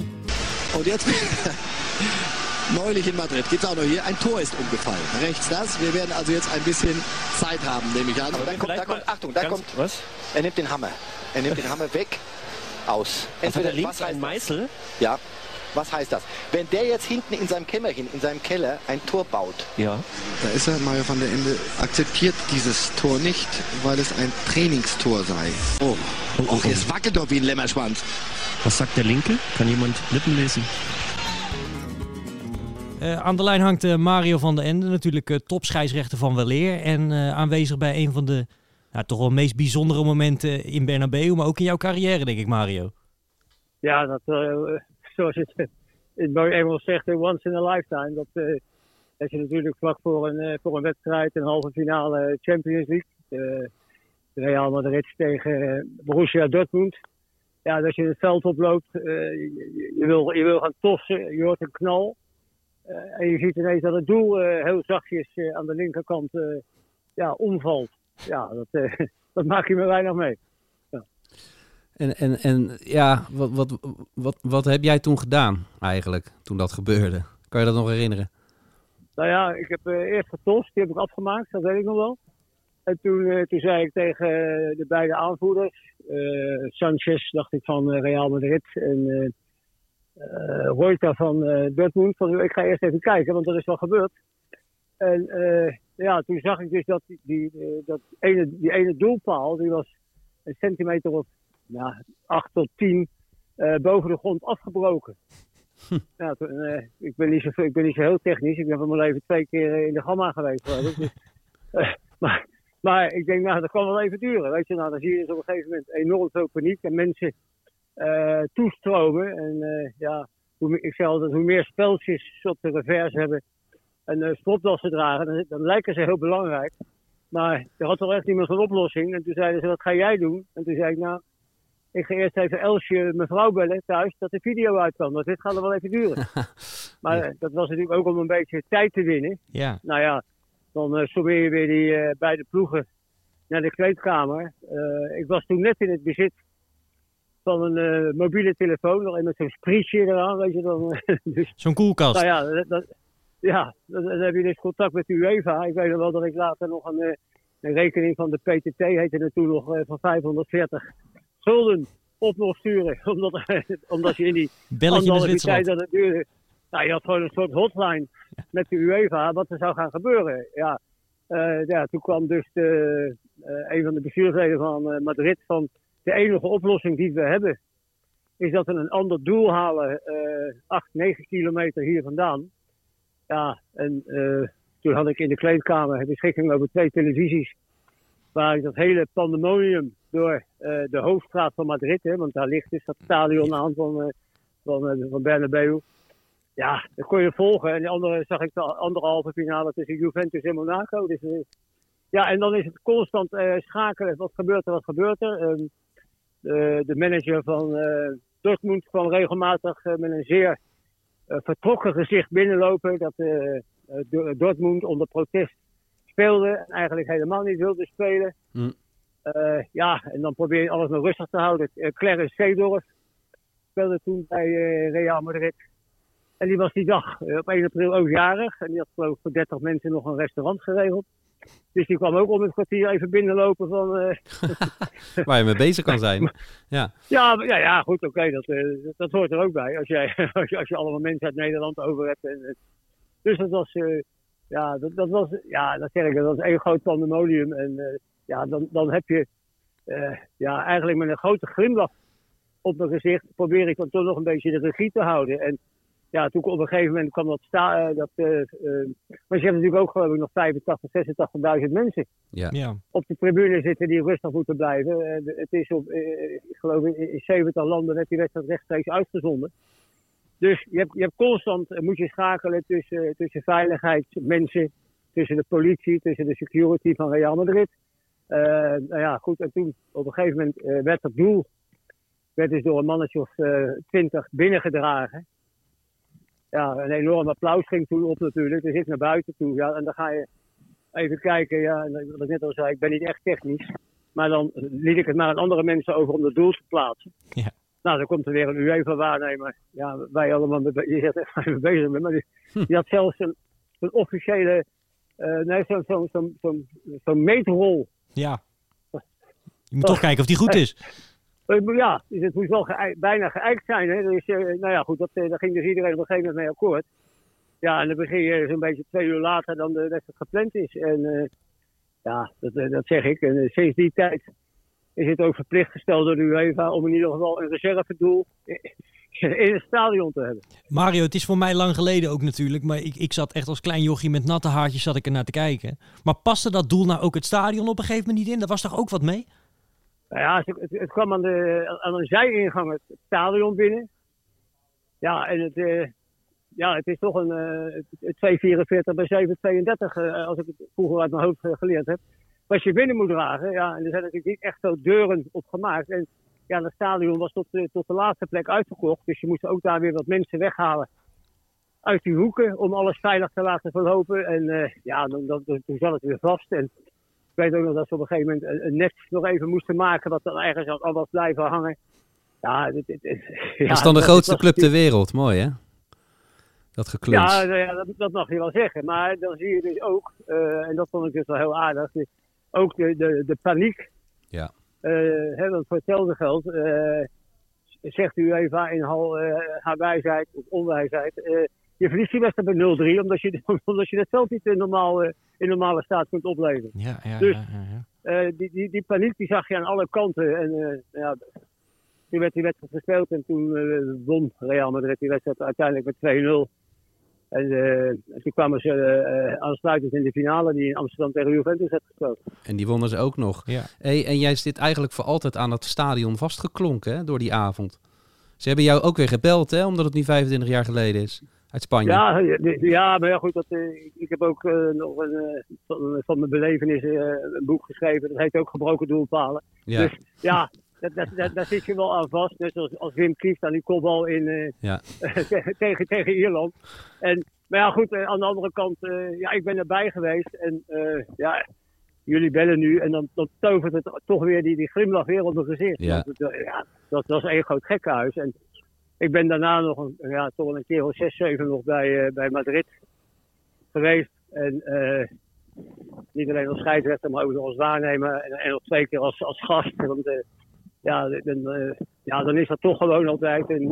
Und jetzt neulich in Madrid gibt es auch noch hier. Ein Tor ist umgefallen. Rechts das. Wir werden also jetzt ein bisschen Zeit haben, nehme ich an. Aber Da wenn kommt, da kommt, Achtung, da kommt. Was? Er nimmt den Hammer. Er nimmt den Hammer weg. Aus. Was hat er links ein Meißel? Ja. Was heißt das? Wenn der jetzt hinten in seinem Kämmerchen, in seinem Keller ein Tor baut, Ja. Da ist er, Mario van der Ende akzeptiert dieses Tor nicht, weil es ein Trainingstor sei. oh, oh, jetzt wackelt doch wie ein Lämmerschwanz. Was sagt der Linke? Kann jemand Lippen lesen? Uh, aan de lijn hangt uh, Mario van der Ende, natuurlijk uh, topscheidsrechter van Weleer. En aanwezig bij een van de nou, toch wel meest bijzondere momenten in Bernabeu, maar ook in jouw carrière, denk ik, Mario. Ja, dat, zoals het in mooi Engels zegt, once in a lifetime. Dat, dat je natuurlijk vlak voor een, voor een wedstrijd, een halve finale Champions League, Real Madrid tegen Borussia Dortmund. Ja, dat je het veld oploopt, je, je, wil, je wil gaan tossen, je hoort een knal. Uh, en je ziet ineens dat het doel uh, heel zachtjes uh, aan de linkerkant ja, omvalt. Ja, dat, dat maak je me weinig mee. Ja. En, en, en ja, wat, wat, wat, wat heb jij toen gedaan eigenlijk, toen dat gebeurde? Kan je dat nog herinneren? Nou ja, ik heb eerst getost, die heb ik afgemaakt, dat weet ik nog wel. En toen, toen zei ik tegen de beide aanvoerders, Sanchez, dacht ik van Real Madrid en uh, van uh, Dortmund. Van, ik ga eerst even kijken, want er is wel gebeurd. En uh, ja, toen zag ik dus dat die, die, dat ene, die ene doelpaal, die was een centimeter of nou, 8 tot 10 boven de grond afgebroken. Hm. Ja, toen, ik, ben niet zo, ik ben niet zo heel technisch. Ik ben van mijn leven twee keer in de gamma geweest. Dus, maar, maar ik denk, nou, dat kan wel even duren. Weet je, nou, dan zie je dus op een gegeven moment enorm veel paniek. En mensen toestromen. En uh, ja, hoe, ik zeg altijd, hoe meer speltjes ze op de revers hebben en uh, stropdassen dragen, dan, dan, lijken ze heel belangrijk. Maar er had toch echt niemand een oplossing. En toen zeiden ze, wat ga jij doen? En toen zei ik, nou, ik ga eerst even Elsje, mevrouw bellen thuis, dat de video uitkwam. Want dit gaat er wel even duren. maar dat was natuurlijk ook om een beetje tijd te winnen. Ja. Nou ja, dan uh, sommeer je weer die uh, beide ploegen naar de kleedkamer. Uh, ik was toen net in het bezit van een uh, mobiele telefoon, nog met zo'n sprietje eraan, weet je dan. dus, zo'n koelkast. Nou ja, dat, dat, ja, dan, dan, heb je dus contact met de UEFA. Ik weet nog wel dat ik later nog een, een rekening van de PTT, heette het toen nog, van 540 gulden op nog sturen. Omdat, omdat je in die anderhalve tijd dat het duurde. Nou, je had gewoon een soort hotline met de UEFA, wat er zou gaan gebeuren. Ja, uh, ja toen kwam dus de, een van de bestuursleden van Madrid van de enige oplossing die we hebben, is dat we een ander doel halen, uh, 8, 9 kilometer hier vandaan. Ja, en uh, toen had ik in de kleedkamer beschikking over twee televisies, waar ik dat hele pandemonium door uh, de hoofdstraat van Madrid, hè, want daar ligt dus dat stadion aan van, uh, van, van Bernabeu. Ja, dat kon je volgen. En de andere zag ik de anderhalve finale tussen Juventus en Monaco. Dus, ja, en dan is het constant schakelen. Wat gebeurt er, wat gebeurt er? Um, de, de manager van uh, Dortmund kwam regelmatig uh, met een zeer uh, vertrokken gezicht binnenlopen. Dat Dortmund onder protest speelde en eigenlijk helemaal niet wilde spelen. Mm. ja, en dan probeer je alles nog rustig te houden. Clarence Seedorf speelde toen bij Real Madrid. En die was die dag op 1 april ook jarig. En die had geloof ik voor 30 mensen nog een restaurant geregeld. Dus die kwam ook om het kwartier even binnenlopen van... Uh... Waar je mee bezig kan zijn. Ja, ja, ja, ja goed, oké, okay, dat, uh, dat hoort er ook bij. Als, jij, als, je, als je allemaal mensen uit Nederland over hebt. En, dus dat was, ja, dat, dat, was, ja, dat zeg ik, dat was één groot pandemonium. En ja, dan, dan heb je, ja, eigenlijk met een grote glimlach op mijn gezicht, probeer ik dan toch nog een beetje de regie te houden. En ja, toen op een gegeven moment kwam dat sta, uh, dat, uh, uh, maar je hebt natuurlijk ook geloof ik nog 85, 86.000 mensen ja. Ja. op de tribune zitten die rustig moeten blijven. het is op, ik geloof in, in 70 landen werd die wedstrijd rechtstreeks uitgezonden. Dus je hebt, je hebt constant, moet je schakelen tussen, tussen veiligheidsmensen, tussen de politie, tussen de security van Real Madrid. nou ja, goed, en toen op een gegeven moment werd het doel, werd dus door een mannetje of twintig binnengedragen ja, een enorm applaus ging toen op natuurlijk. Dus ik naar buiten toe. Ja, en dan ga je even kijken. Ja, wat ik net al zei, ik ben niet echt technisch. Maar dan liet ik het naar een andere mensen over om de doel te plaatsen. Ja. Nou, dan komt er weer een UEFA-waarnemer. Ja, wij allemaal, je zegt echt even bezig met. Maar die, hm. die, had zelfs een, een officiële, uh, nee, zo'n zo, zo, zo, zo meetrol. Ja. Je moet toch kijken of die goed is. Ja, dus het moest wel bijna geëikt zijn. Hè? Dus, uh, nou ja, goed, dat, uh, daar ging dus iedereen op een gegeven moment mee akkoord. Ja, en dan begin je zo'n beetje twee uur later dan de wedstrijd gepland is. En ja, dat, dat zeg ik. En sinds die tijd is het ook verplicht gesteld door de UEFA om in ieder geval een reservedoel in het stadion te hebben. Mario, het is voor mij lang geleden ook natuurlijk, maar ik, ik zat echt als klein jochie met natte haartjes zat ik er naar te kijken. Maar paste dat doel nou ook het stadion op een gegeven moment niet in? Daar was toch ook wat mee? Nou ja, het, het, kwam aan, de, aan een zijingang het stadion binnen. Ja, en het, uh, ja, het is toch een uh, 244 bij 732, uh, als ik het vroeger uit mijn hoofd geleerd heb. Wat je binnen moet dragen, ja, en er zijn natuurlijk niet echt zo deuren op gemaakt. En ja, het stadion was tot, tot de laatste plek uitverkocht. Dus je moest ook daar weer wat mensen weghalen uit die hoeken om alles veilig te laten verlopen. En ja, dan, zat het weer vast. En weet ook nog dat ze op een gegeven moment een, net nog even moesten maken, wat dan ergens al was blijven hangen. Ja, dit, dit, dit, ja, dat is dan de grootste club ter wereld. Mooi, hè? Dat gekluns. Ja, nou ja dat, dat, mag je wel zeggen. Maar dan zie je dus ook, uh, en dat vond ik dus wel heel aardig, ook de, de, de paniek. Ja. Uh, hè, want voor hetzelfde geld uh, zegt u even in hal, uh, haar wijsheid of onwijsheid. Je verliest die wedstrijd bij 0-3 omdat je, omdat je het veld niet in, normaal, in normale staat kunt opleveren. Ja, ja, dus ja, ja, die, die, die paniek die zag je aan alle kanten. En ja, toen werd die wedstrijd gespeeld en toen won Real Madrid die wedstrijd uiteindelijk met 2-0. En uh, toen kwamen ze uh, aansluitend in de finale die in Amsterdam tegen Juventus had gespeeld. En die wonnen ze ook nog. Ja. Hey, en jij zit eigenlijk voor altijd aan het stadion vastgeklonken hè, door die avond. Ze hebben jou ook weer gebeld, hè, omdat het nu 25 jaar geleden is. Uit Spanje. Ja, ja maar ja, goed, dat, uh, ik heb ook nog een, van, van, mijn belevenissen een boek geschreven. Dat heet ook Gebroken Doelpalen. Ja. Dus ja, daar zit je wel aan vast. Net als, als Wim Kieft aan die kopbal in, uh, ja. tegen, tegen Ierland. En, maar ja, goed, aan de andere kant, uh, ja, ik ben erbij geweest. En ja, jullie bellen nu. En dan, dan tovert het toch weer die, die glimlach weer op mijn gezicht. Ja. Want het, ja, dat was één groot gekkenhuis. En ik ben daarna nog een, ja, toch een keer of zes, zeven nog bij, bij Madrid geweest. En niet alleen als scheidsrechter, maar ook nog als waarnemer. En, en nog twee keer als, als gast. Want, ja, dan, ja, dan is dat toch gewoon altijd een,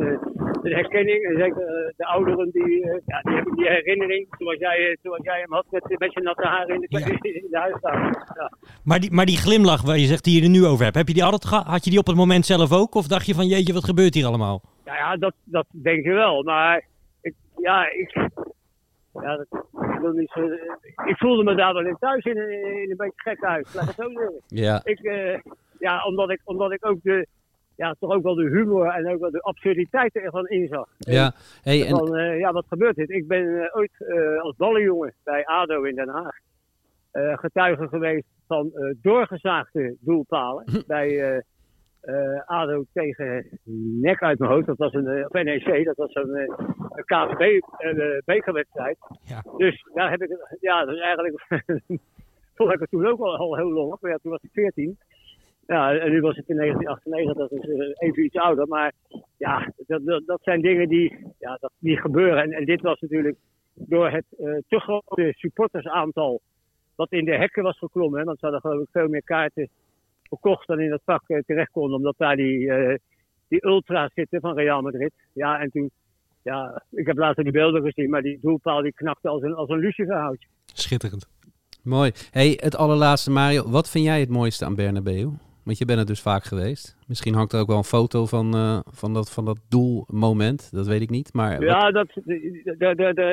een herkenning. En zeker de ouderen, die, ja, die hebben die herinnering zoals jij, zoals jij hem had met, met je natte haren in de, Ja. in de huiskamer. Ja. Maar die, maar die glimlach waar je zegt die je er nu over hebt, heb je die altijd had je die op het moment zelf ook? Of dacht je van jeetje, wat gebeurt hier allemaal? Nou ja, dat, dat denk je wel. Maar ik, ja, ik, ja, dat, ik, wil niet zo, ik voelde me daar wel in thuis in, een- in een beetje gek huis. Laat het zo zeggen. Ja. Ik, eh, ja, omdat ik, omdat ik ook de, ja, toch ook wel de humor en ook wel de absurditeiten ervan inzag. ja. Hey, en, Van, eh, ja, wat gebeurt dit? Ik ben eh, ooit als ballenjongen bij ADO in Den Haag getuige geweest van doorgezaagde doelpalen bij eh, ADO tegen NEC uit mijn hoofd. Dat was een, eh, NEC, dat was een, eh, een KVB-bekerwedstrijd. Ja. Dus daar heb ik, ja, dat is eigenlijk, vond ik het toen ook al, al heel lang, maar ja, toen was ik 14. Ja, en nu was het in 1998, dat is even iets ouder. Maar ja, dat, dat, dat zijn dingen die, ja, dat, die gebeuren. En, en dit was natuurlijk door het te grote supportersaantal wat in de hekken was geklommen. Hè, want ze hadden geloof ik veel meer kaarten verkocht dan in dat vak eh, terecht konden. Omdat daar die, eh, die ultra's zitten van Real Madrid. Ja, en toen, ja, ik heb later die beelden gezien. Maar die doelpaal die knakte als een, als een luciferhoutje. Schitterend. mooi. Hey, het allerlaatste Mario. Wat vind jij het mooiste aan Bernabeu? Want je bent er dus vaak geweest. Misschien hangt er ook wel een foto van, eh, van, dat, van dat doelmoment. Dat weet ik niet. Maar wat- Ja, dat,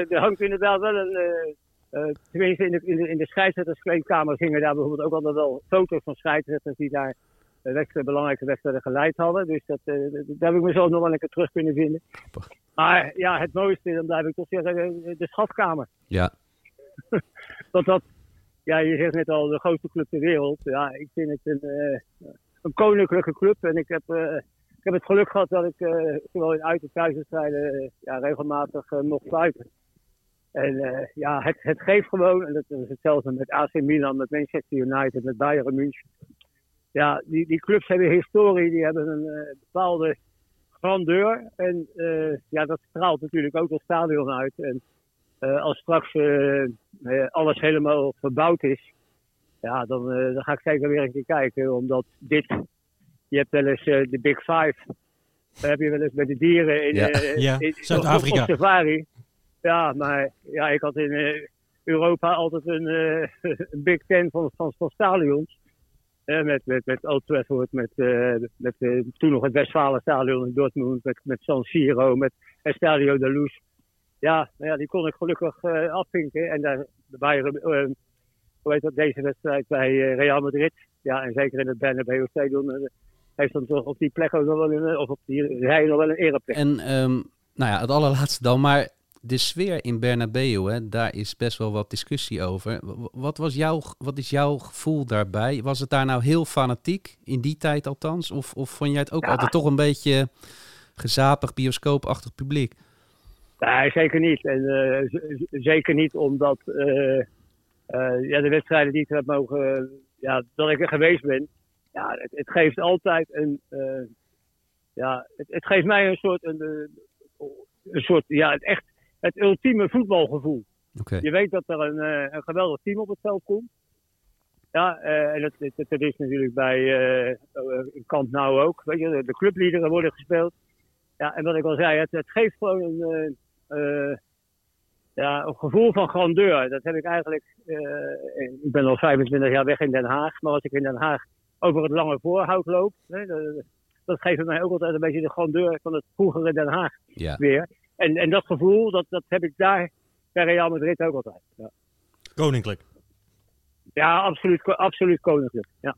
er hangt inderdaad wel een. Eh, tenminste, in de, in de, in de scheidsrechterskleedkamer gingen daar bijvoorbeeld ook altijd wel foto's van scheidsrechters die daar eh, wedstrijden, belangrijke wedstrijden geleid hadden. Dus dat, eh, dat- daar heb ik mezelf nog wel een keer terug kunnen vinden. Maar ja, het mooiste, dan blijf ik toch zeggen, de schatkamer. ja. Want dat, ja, je zegt net al, de grootste club ter wereld. Ja, ik vind het een, een koninklijke club. En ik heb, ik heb het geluk gehad dat ik eh, zowel in uit- en thuiswedstrijden ja, regelmatig mocht fluiten. En eh, ja, het, het geeft gewoon, en dat is hetzelfde met AC Milan, met Manchester United, met Bayern München. Ja, die, die clubs hebben historie, die hebben een eh, bepaalde grandeur. En eh, ja, dat straalt natuurlijk ook het stadion uit. En als straks alles helemaal verbouwd is, ja, dan, dan ga ik zeker weer een keer kijken. Omdat dit, je hebt wel eens de Big Five, daar heb je wel eens met de dieren in, Ja. Ja, in- Zuid-Afrika. Op, op safari. Ja, maar ja, ik had in eh, Europa altijd een, eh, Big Ten van, van, van stadions. Eh, met, met, met Old Trafford, met, met toen nog het Westfalenstadion in Dortmund, met, met San Siro, met Estadio de Luz. Ja, nou ja, die kon ik gelukkig afvinken. En daar, bij, eh, hoe heet dat, deze wedstrijd bij Real Madrid. Ja, en zeker in het Bernabeu Stadion heeft dan toch op die plek ook nog wel een, of op die rij nog wel een ereplek. En ehm, nou ja, het allerlaatste dan, maar de sfeer in Bernabeu, hè, daar is best wel wat discussie over. Wat, was jouw, wat is jouw gevoel daarbij? Was het daar nou heel fanatiek, in die tijd althans? Of, of vond jij het ook Ja. altijd toch een beetje gezapig, bioscoopachtig publiek? Nee, zeker niet. En eh, zeker niet omdat eh, eh, ja, de wedstrijden die ik heb mogen, ja, dat ik er geweest ben, ja, het, het geeft altijd een, ja, het, het geeft mij een soort, een, een soort, ja, het echt, het ultieme voetbalgevoel. Je weet dat er een, eh, een geweldig team op het veld komt. Ja, eh, en dat, dat, dat is natuurlijk bij eh in Camp Nou ook. Weet je, de, de clubliederen worden gespeeld. Ja, en wat ik al zei, het, het geeft gewoon een, ja, een gevoel van grandeur. Dat heb ik eigenlijk. ik ben al 25 jaar weg in Den Haag, maar als ik in Den Haag over het lange voorhout loop, hè, dat, dat geeft mij ook altijd een beetje de grandeur van het vroegere Den Haag Ja. weer. En, en dat gevoel, dat, dat heb ik daar bij Real Madrid ook altijd. Ja, Koninklijk. ja absoluut, absoluut koninklijk. Ja.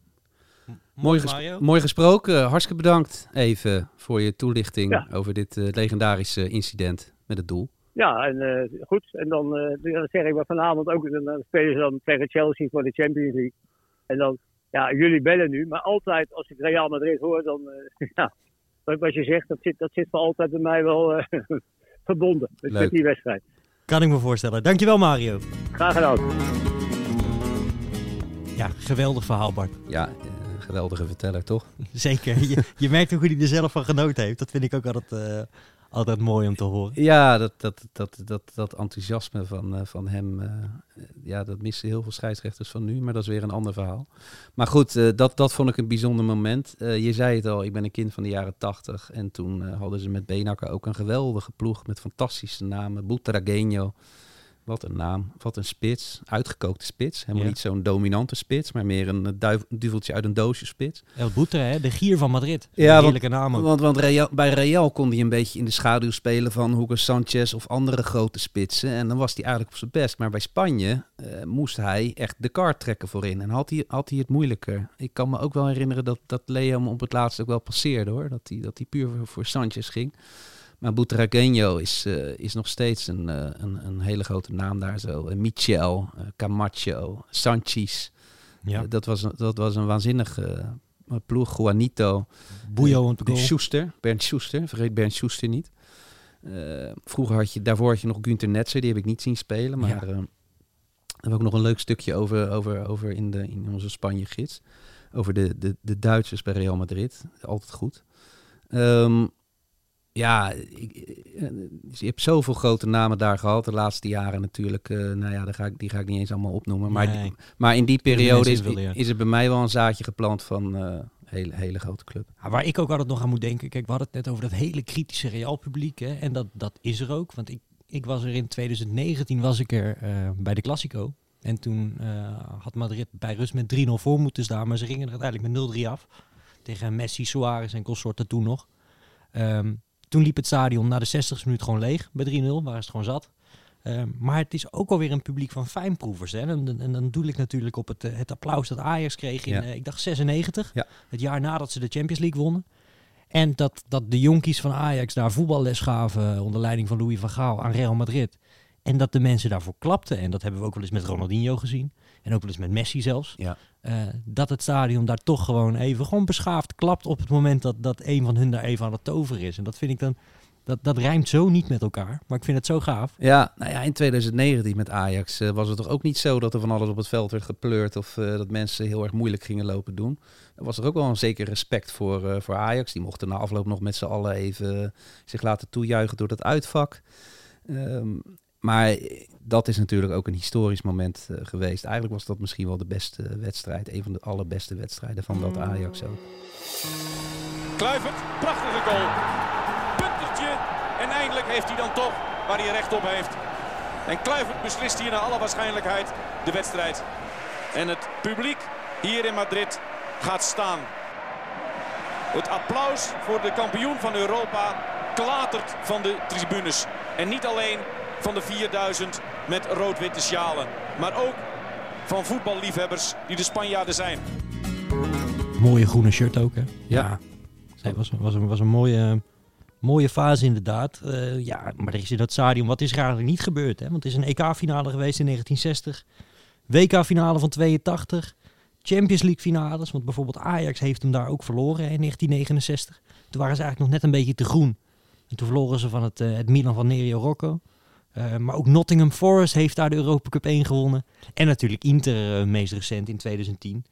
Mooi, mooi gesproken. Hartstikke bedankt even voor je toelichting Ja. over dit eh, legendarische incident met het doel. Ja, en eh, goed. En dan, eh, dan zeg ik maar vanavond ook, dan, spelen ze dan tegen Chelsea voor de Champions League. En dan, ja, jullie bellen nu, maar altijd als ik Real Madrid hoor, dan, eh, ja, wat je zegt, dat zit, dat zit voor altijd bij mij wel eh, verbonden met, Leuk. met die wedstrijd. Kan ik me voorstellen. Dankjewel Mario. Graag gedaan. Ja, geweldig verhaal Bart. Ja, eh, geweldige verteller, toch? Zeker. Je, je merkt ook hoe hij er zelf van genoten heeft. Dat vind ik ook altijd, eh, altijd mooi om te horen. Ja, dat, dat, dat, dat, dat enthousiasme van, eh, van hem, eh, ja, dat missen heel veel scheidsrechters van nu, maar dat is weer een ander verhaal. Maar goed, eh, dat, dat vond ik een bijzonder moment. Je zei het al, ik ben een kind van de jaren tachtig en toen hadden ze met Benakker ook een geweldige ploeg met fantastische namen. Butragueño, wat een naam, wat een spits, uitgekookte spits. Helemaal Ja. niet zo'n dominante spits, maar meer een eh, duif, duveltje uit een doosje spits. El Boutre, hè? de gier van Madrid. Ja, Heerlijke naam ook. Want, want Real, bij Real kon hij een beetje in de schaduw spelen van Hugo Sanchez of andere grote spitsen. En dan was hij eigenlijk op zijn best. Maar bij Spanje eh, moest hij echt de kaart trekken voorin. En had hij, had hij het moeilijker. Ik kan me ook wel herinneren dat, dat Leo hem op het laatst ook wel passeerde hoor. Dat hij, dat hij puur voor, voor Sanchez ging. Maar Butragueño is, eh, is nog steeds een, eh, een, een hele grote naam daar zo. Eh, Michel, Camacho, Sanchez. ja. Dat, was, een- dat was een waanzinnige ploeg. Juanito. Te De goal. Schuster, Bernd Schuster, vergeet Bernd Schuster niet. Vroeger had je, daarvoor had je nog Günther Netzer, die heb ik niet zien spelen. Maar Ja. daar hebben we ook nog een leuk stukje over, over, over in, de, in onze Spanje-gids. Over de, de, de Duitsers bij Real Madrid. Altijd goed. Ehm, ja, ik, eh, je hebt zoveel grote namen daar gehad de laatste jaren natuurlijk. Eh, nou ja, daar ga ik, die ga ik niet eens allemaal opnoemen. Maar, Nee. maar in die periode is, is er bij mij wel een zaadje geplant van eh hele, hele grote club. Ja, waar ik ook altijd nog aan moet denken. Kijk, we hadden het net over dat hele kritische Real publiek. Hè, en dat, dat is er ook. Want ik, ik was er in 2019 was ik er bij de Classico. En toen had Madrid bij rust met 3-0 voor moeten staan. Maar ze gingen er uiteindelijk met 0-3 af. Tegen Messi, Suarez en consorten toen nog. Ehm, toen liep het stadion na de 60 minuut gewoon leeg. Bij 3-0 waren ze gewoon zat. Ehm, maar het is ook alweer een publiek van fijnproevers. Hè? En, dan doe ik natuurlijk op het, eh, het applaus dat Ajax kreeg in, Ja. eh, ik dacht 96. Ja. Het jaar nadat ze de Champions League wonnen. En dat, dat de jonkies van Ajax daar voetballes gaven onder leiding van Louis van Gaal aan Real Madrid. En dat de mensen daarvoor klapten. En dat hebben we ook wel eens met Ronaldinho gezien. En ook wel eens met Messi zelfs. Ja. Eh, dat het stadion daar toch gewoon even gewoon beschaafd klapt op het moment dat, dat een van hun daar even aan het toveren is. En dat vind ik dan, dat, dat rijmt zo niet met elkaar. Maar ik vind het zo gaaf. Ja, nou ja, in 2019 met Ajax eh, was het toch ook niet zo dat er van alles op het veld werd gepleurd of eh, dat mensen heel erg moeilijk gingen lopen doen. Er was er ook wel een zeker respect voor, voor Ajax. Die mochten na afloop nog met z'n allen even zich laten toejuichen door dat uitvak. Ehm, maar dat is natuurlijk ook een historisch moment eh, geweest. Eigenlijk was dat misschien wel de beste wedstrijd, een van de allerbeste wedstrijden van dat Ajax ook. Kluivert, prachtige goal. Puntertje. En eindelijk heeft hij dan toch waar hij recht op heeft. En Kluivert beslist hier naar alle waarschijnlijkheid de wedstrijd. En het publiek hier in Madrid gaat staan. Het applaus voor de kampioen van Europa klatert van de tribunes. En niet alleen van de 4000 met rood-witte sjalen. Maar ook van voetballiefhebbers die de Spanjaarden zijn. Mooie groene shirt ook, hè? Ja. Het was, was, een, was een mooie, mooie fase inderdaad. Eh, ja, maar er is in dat stadion, wat is er eigenlijk niet gebeurd? Hè? Want het is een EK-finale geweest in 1960. WK-finale van 82. Champions League finales. Want bijvoorbeeld Ajax heeft hem daar ook verloren in 1969. Toen waren ze eigenlijk nog net een beetje te groen. En toen verloren ze van het, eh, het Milan van Nerio Rocco. Eh, maar ook Nottingham Forest heeft daar de Europa Cup 1 gewonnen. En natuurlijk Inter uh, meest recent in 2010.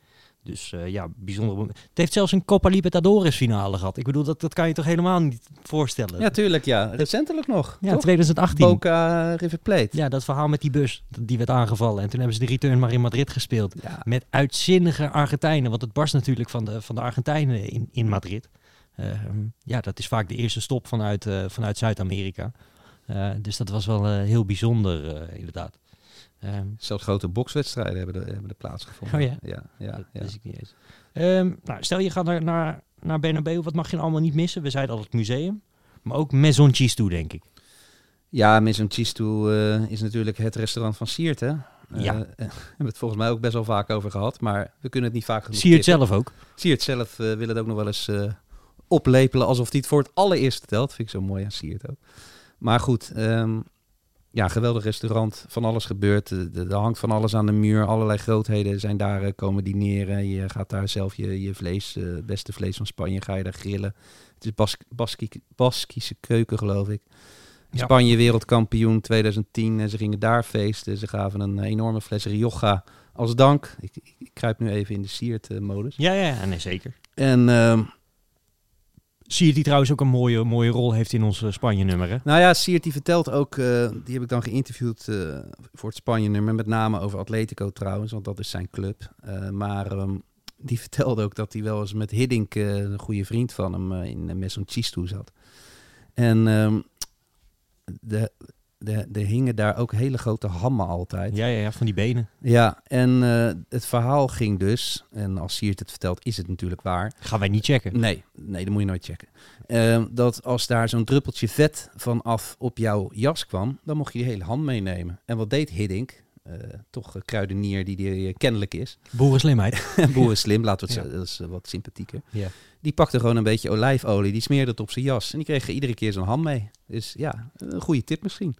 Dus uh, ja, bijzonder. Het heeft zelfs een Copa Libertadores finale gehad. Ik bedoel, dat, dat kan je toch helemaal niet voorstellen? Ja, tuurlijk, ja. Recentelijk nog. Ja, toch? 2018. Boca River Plate. Ja, dat verhaal met die bus, die werd aangevallen. En toen hebben ze de return maar in Madrid gespeeld. Ja. Met uitzinnige Argentijnen. Want het barst natuurlijk van de, van de Argentijnen in, in Madrid. Uh, ja, dat is vaak de eerste stop vanuit, vanuit Zuid-Amerika. Uh, dus dat was wel heel bijzonder, inderdaad. Um, Zelfs grote bokswedstrijden hebben er, hebben er plaatsgevonden. Oh ja? Ja, ja, dat ja. wist ik niet eens. Um, nou, stel je gaat naar, naar, naar Bernabeu, wat mag je allemaal niet missen? We zeiden al het museum, maar ook Maison Chistou, denk ik. Ja, Maison Chistou uh, is natuurlijk het restaurant van Siert, hè? Ja. Uh, we hebben het volgens mij ook best wel vaak over gehad, maar we kunnen het niet vaak genoeg Siert zelf ook. Siert zelf uh, wil het ook nog wel eens oplepelen alsof hij het voor het allereerst telt. Vind ik zo mooi aan Siert ook. Maar goed, um, ja, geweldig restaurant. Van alles gebeurt. Er hangt van alles aan de muur. Allerlei grootheden zijn daar uh, komen dineren. Je gaat daar zelf je, je vlees, uh, beste vlees van Spanje, ga je daar grillen. Het is Bas Baski Baskische keuken, geloof ik. Ja. Spanje wereldkampioen 2010. En ze gingen daar feesten. Ze gaven een enorme fles Rioja als dank. Ik, ik, ik kruip nu even in de Siert-modus. Ja, ja, nee, zeker. En... Uh, Siert die trouwens ook een mooie, mooie rol heeft in ons uh, Spanje-nummer? Nou ja, Siert die vertelt ook, uh, die heb ik dan geïnterviewd uh, voor het Spanje-nummer, met name over Atletico trouwens, want dat is zijn club. maar um, die vertelde ook dat hij wel eens met Hiddink, een goede vriend van hem, in Maison Chistou zat. En um, de, de, de hingen daar ook hele grote hammen altijd. Ja, ja, ja van die benen. Ja, en uh, het verhaal ging dus, en als Siert het vertelt, is het natuurlijk waar. Gaan wij niet checken? Nee, nee, dat moet je nooit checken. Uh, dat als daar zo'n druppeltje vet vanaf op jouw jas kwam, dan mocht je die hele ham meenemen. En wat deed Hiddink? Uh, toch een kruidenier die, die kennelijk is. Boerenslimheid. Boerenslim, laten we het ja. dat is wat sympathieker. Ja. Die pakte gewoon een beetje olijfolie, die smeerde het op zijn jas. En die kreeg iedere keer zo'n ham mee. Dus ja, een goede tip misschien.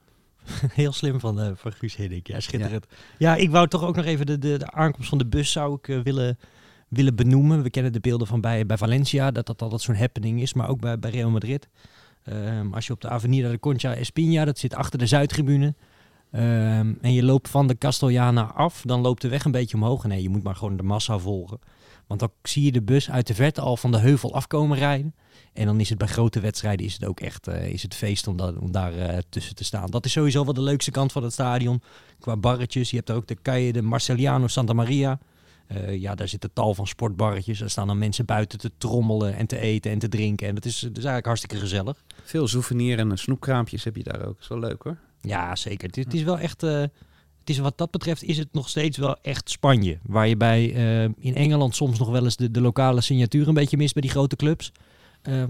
Heel slim van, uh, van Guus Hiddink. Ja, schitterend. Ja. ja, ik wou toch ook nog even de, de, de aankomst van de bus zou ik uh, willen, willen benoemen. We kennen de beelden van bij, bij Valencia, dat dat altijd zo'n happening is. Maar ook bij, bij Real Madrid. Um, als je op de Avenida de Concha Espina, dat zit achter de Zuidtribune. Um, en je loopt van de Castellana af, dan loopt de weg een beetje omhoog. Nee, je moet maar gewoon de massa volgen. Want dan zie je de bus uit de verte al van de heuvel afkomen rijden. En dan is het bij grote wedstrijden is het ook echt uh, is het feest om, dat, om daar uh, tussen te staan. Dat is sowieso wel de leukste kant van het stadion. Qua barretjes. Je hebt ook de Calle de Marceliano Santa Maria. Uh, ja, daar zitten tal van sportbarretjes. Daar staan dan mensen buiten te trommelen en te eten en te drinken. En dat is, dat is eigenlijk hartstikke gezellig. Veel souvenir en snoepkraampjes heb je daar ook. Dat is wel leuk hoor. Ja, zeker. Het, het is wel echt... het is wat dat betreft is het nog steeds wel echt Spanje. Waar je bij in Engeland soms nog wel eens de, de lokale signatuur een beetje mist bij die grote clubs. Uh,